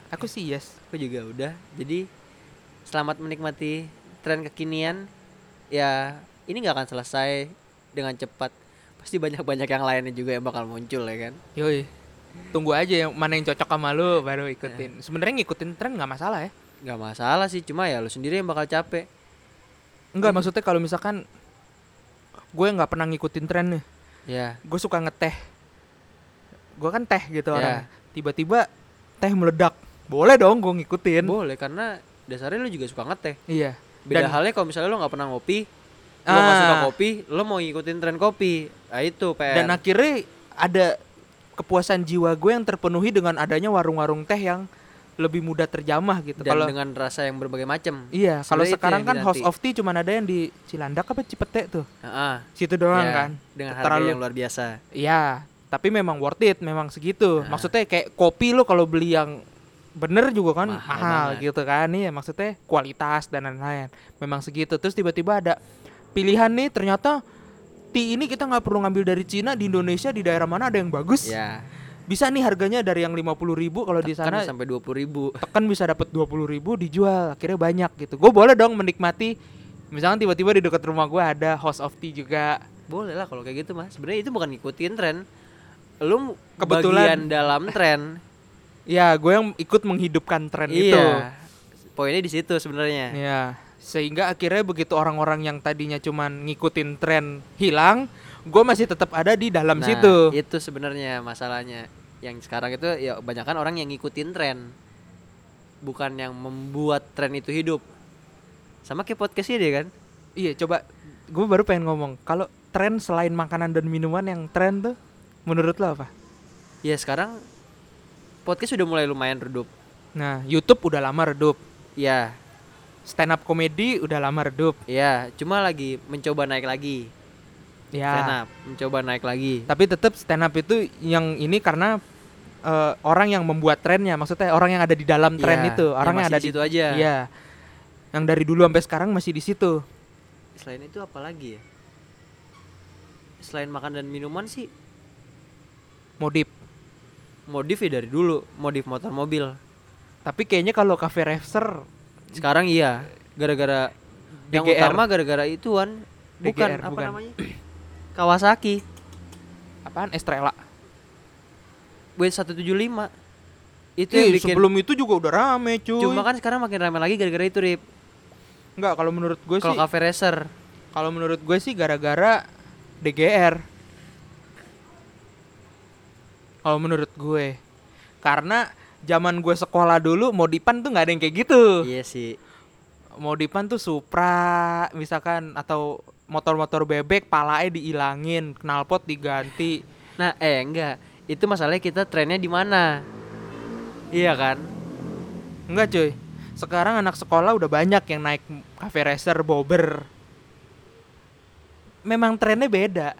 Aku sih yes. aku juga udah jadi selamat menikmati tren kekinian ya ini nggak akan selesai dengan cepat pasti banyak banyak yang lainnya juga yang bakal muncul ya kan Yoi. Tunggu aja yang mana yang cocok sama lu baru ikutin. Sebenarnya ngikutin tren nggak masalah ya. nggak masalah sih cuma ya lu sendiri yang bakal capek Enggak maksudnya kalau misalkan gue nggak pernah ngikutin tren nih. ya Gue suka ngeteh. Gue kan teh gitu Ya. orang. Tiba-tiba teh meledak. Boleh dong gue ngikutin. boleh karena dasarnya lu juga suka ngeteh iya. beda Dan- halnya kalau misalnya lu nggak pernah ngopi lu nggak suka Ah. kopi lu mau ngikutin tren kopi nah itu PR Dan akhirnya ada kepuasan jiwa gue yang terpenuhi dengan adanya warung-warung teh yang lebih mudah terjamah gitu. dan Kalau dengan rasa yang berbagai macam iya, kalau sekarang kan House of Tea cuman ada yang di Cilandak apa Cipete tuh. Heeh. Situ doang Ya, kan. dengan harga Terlalu- yang luar biasa Iya, tapi memang worth it, memang segitu. Nah. Maksudnya kayak kopi lo kalau beli yang bener juga kan Mahal mahal, banget. gitu kan. Iya, maksudnya kualitas dan lain-lain. Memang segitu. Terus tiba-tiba ada pilihan nih ternyata tea ini kita nggak perlu ngambil dari Cina di Indonesia di daerah mana ada yang bagus. ya Bisa nih harganya dari yang 50.000 ribu kalau di sana sampai dua puluh ribu tekan bisa dapat 20.000 ribu dijual akhirnya banyak gitu. Gue boleh dong menikmati misalkan tiba-tiba di dekat rumah gue ada House of Tea juga. boleh lah kalau kayak gitu mas sebenarnya itu bukan ngikutin tren lu Kebetulan- bagian dalam tren. Ya, gue yang ikut menghidupkan tren itu. iya poinnya di situ sebenarnya. Ya, sehingga akhirnya begitu orang-orang yang tadinya cuman ngikutin tren hilang, gue masih tetap ada di dalam nah situ. itu sebenarnya masalahnya. Yang sekarang itu ya kebanyakan orang yang ngikutin tren. Bukan yang membuat tren itu hidup. Sama kayak podcast ini kan? Iya, coba. Gue baru pengen ngomong, kalau tren selain makanan dan minuman yang tren tuh menurut lo apa? ya sekarang podcast sudah mulai lumayan redup Nah, YouTube udah lama redup. ya Stand up comedy udah lama redup. ya cuma lagi mencoba naik lagi stand Ya. up mencoba naik lagi Tapi tetap stand up itu yang ini karena eh, orang yang membuat trennya, maksudnya orang yang ada di dalam tren Iya, itu, yang orang yang, masih ada di situ aja. Iya. Yang dari dulu sampai sekarang masih di situ. selain itu apa lagi ya selain makan dan minuman sih Modif. modif ya dari dulu modif motor mobil Tapi kayaknya kalau cafe racer sekarang iya gara-gara yang DGR. utama gara-gara ituan bukan DGR, apa bukan. namanya (clears throat) Kawasaki apaan Estrella. W175 itu Ih, yang bikin sebelum itu juga udah rame cuy. cuma kan sekarang makin ramai lagi gara-gara itu Rip Enggak, kalau menurut gue kalau sih cafe racer kalau menurut gue sih gara-gara DGR. Kalau menurut gue. Karena zaman gue sekolah dulu modifan tuh nggak ada yang kayak gitu. iya sih Modifan tuh Supra misalkan atau motor-motor bebek palae diilangin, knalpot diganti. nah eh enggak itu masalahnya kita trennya di mana iya kan Enggak cuy. Sekarang anak sekolah udah banyak yang naik cafe racer, bobber. Memang trennya beda.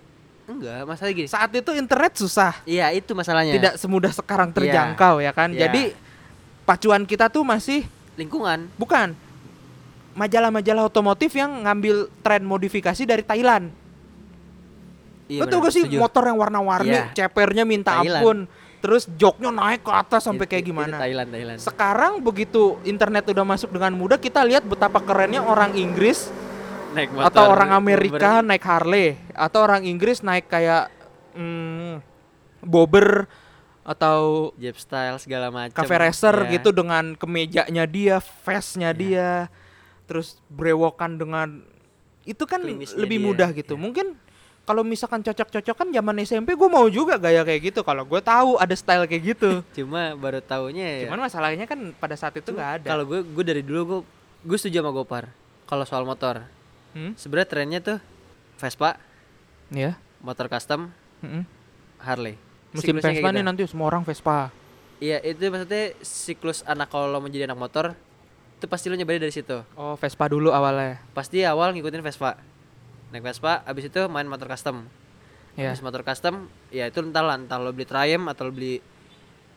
Enggak masalah gini Saat itu internet susah. iya itu masalahnya Tidak semudah sekarang Iya. terjangkau ya kan. Iya. Jadi pacuan kita tuh masih lingkungan bukan majalah-majalah otomotif yang ngambil tren modifikasi dari Thailand. iya Lo tau benar, gak sih setuju. motor yang warna-warni, Iya. cepernya minta Thailand. ampun, terus joknya naik ke atas sampai Itu- kayak itu gimana? Thailand Thailand Sekarang begitu internet udah masuk dengan mudah, kita lihat betapa kerennya orang Inggris naik atau motor orang Amerika naik Harley atau orang Inggris naik kayak hmm, bobber atau Jeep style segala macam cafe racer Iya. gitu dengan kemejanya dia, vestnya Iya. dia, terus brewokan dengan itu kan Klimisnya lebih dia, mudah gitu. iya. Mungkin kalau misalkan cocok-cocokan zaman SMP gue mau juga gaya kayak gitu. Kalau gue tahu ada style kayak gitu. (laughs) cuma baru tahunya ya Cuman masalahnya kan pada saat itu nggak ada. kalau gue gue dari dulu gue gue setuju sama Gopar kalau soal motor Hmm? sebenarnya trennya tuh Vespa ya. motor custom Mm-mm. Harley Musim Siklusnya Vespa nih gitu. nanti semua orang Vespa. iya itu maksudnya siklus anak kalau menjadi anak motor itu pasti lo nyobain dari situ Oh Vespa dulu awalnya. pasti awal ngikutin Vespa naik Vespa abis itu main motor custom Ya. Abis motor custom ya itu entah lah entah lo beli Triumph atau lo beli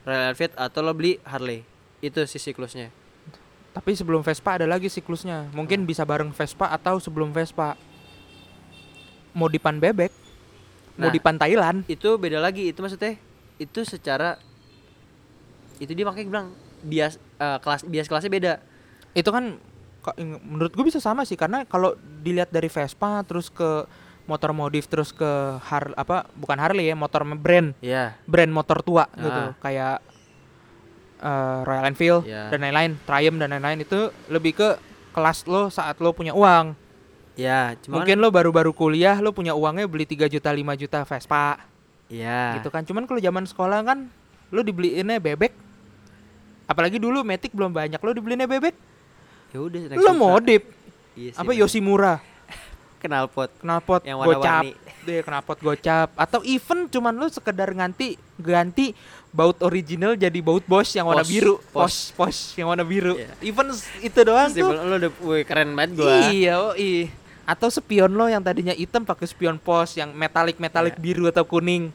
Royal Enfield atau lo beli Harley itu sih siklusnya Tapi sebelum Vespa ada lagi siklusnya. Mungkin bisa bareng Vespa atau sebelum Vespa. Modifan bebek, Nah. modifan Thailand. itu beda lagi itu maksudnya itu secara itu dia makanya bilang bias eh, kelas bias kelasnya beda Itu kan menurut gue bisa sama sih karena kalau dilihat dari Vespa terus ke motor modif terus ke har apa bukan Harley ya motor brand ya brand motor tua gitu Ah. kayak eh, Royal Enfield Ya. dan lain-lain Triumph dan lain-lain itu lebih ke kelas lo saat lo punya uang. Ya cuma mungkin lo baru-baru kuliah lo punya uangnya beli 3 juta 5 juta Vespa. Ya gitu kan cuman kalau zaman sekolah kan lo dibeliinnya bebek. Apalagi dulu Matic belum banyak lo dibeliinnya bebek. Ya udah lo modif. Iya sih, apa bener. Yoshimura? (laughs) Knalpot knalpot Yang gocap. Warna-warni. deh knalpot gocap. Atau even cuman lo sekedar ganti ganti baut original jadi baut Bosch yang warna biru. Pos. pos yang warna biru. Iya. even itu doang Simbol tuh. lo udah keren banget gua. Iya oh, iya atau spion lo yang tadinya hitam pakai spion pos yang metalik metalik Iya. biru atau kuning.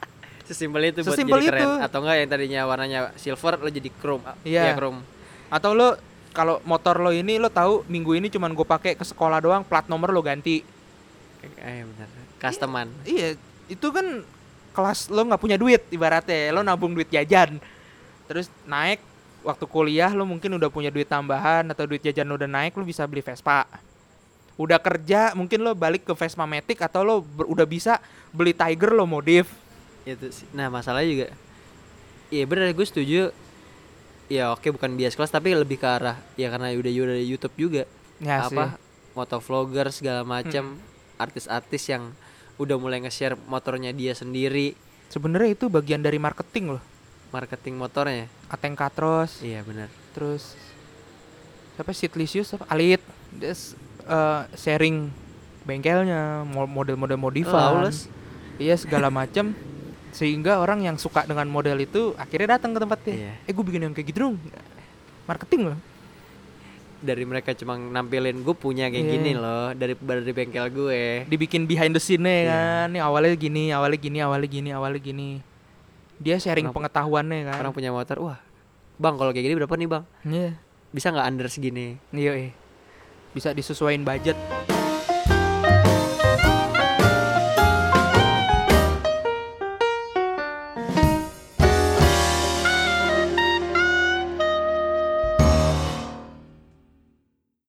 (laughs) Sesimpel itu buat Sesimpel jadi keren. itu. atau enggak yang tadinya warnanya silver lo jadi chrome. Ah, Iya. iya chrome. Atau lo kalau motor lo ini lo tahu minggu ini cuman gue pakai ke sekolah doang plat nomor lo ganti. Eh benar customan. Iya. Itu kan kelas lo nggak punya duit ibaratnya. Lo nabung duit jajan. Terus naik waktu kuliah lo mungkin udah punya duit tambahan atau duit jajan lo udah naik lo bisa beli Vespa. Udah kerja mungkin lo balik ke Vespa Matic atau lo udah bisa beli Tiger lo modif. Itu sih. Nah masalahnya juga iya bener gue setuju. Ya oke bukan bias kelas tapi lebih ke arah ya karena udah udah YouTube juga. Ya apa motovlogger segala macam artis-artis yang udah mulai nge-share motornya dia sendiri. Sebenarnya itu bagian dari marketing loh. Marketing motornya? Ateng Katros. Iya benar terus siapa? Sitlisius Alit. Dia s- eh, sharing bengkelnya mo- model-model modifan. Lawless. Iya segala (laughs) macam sehingga orang yang suka dengan model itu akhirnya datang ke tempatnya. Iya. eh gue bikin yang kayak gitu dong. Marketing loh dari mereka cuma nampilin gue punya kayak Iya. gini loh dari dari bengkel gue. Dibikin behind the scene Iya. kan. Nih awalnya gini awalnya gini awalnya gini awalnya gini. Dia sharing Orang- pengetahuannya kan. orang punya motor wah bang kalau kayak gini berapa nih bang? Iya. Bisa nggak under segini? Iya iya. bisa disesuaikan budget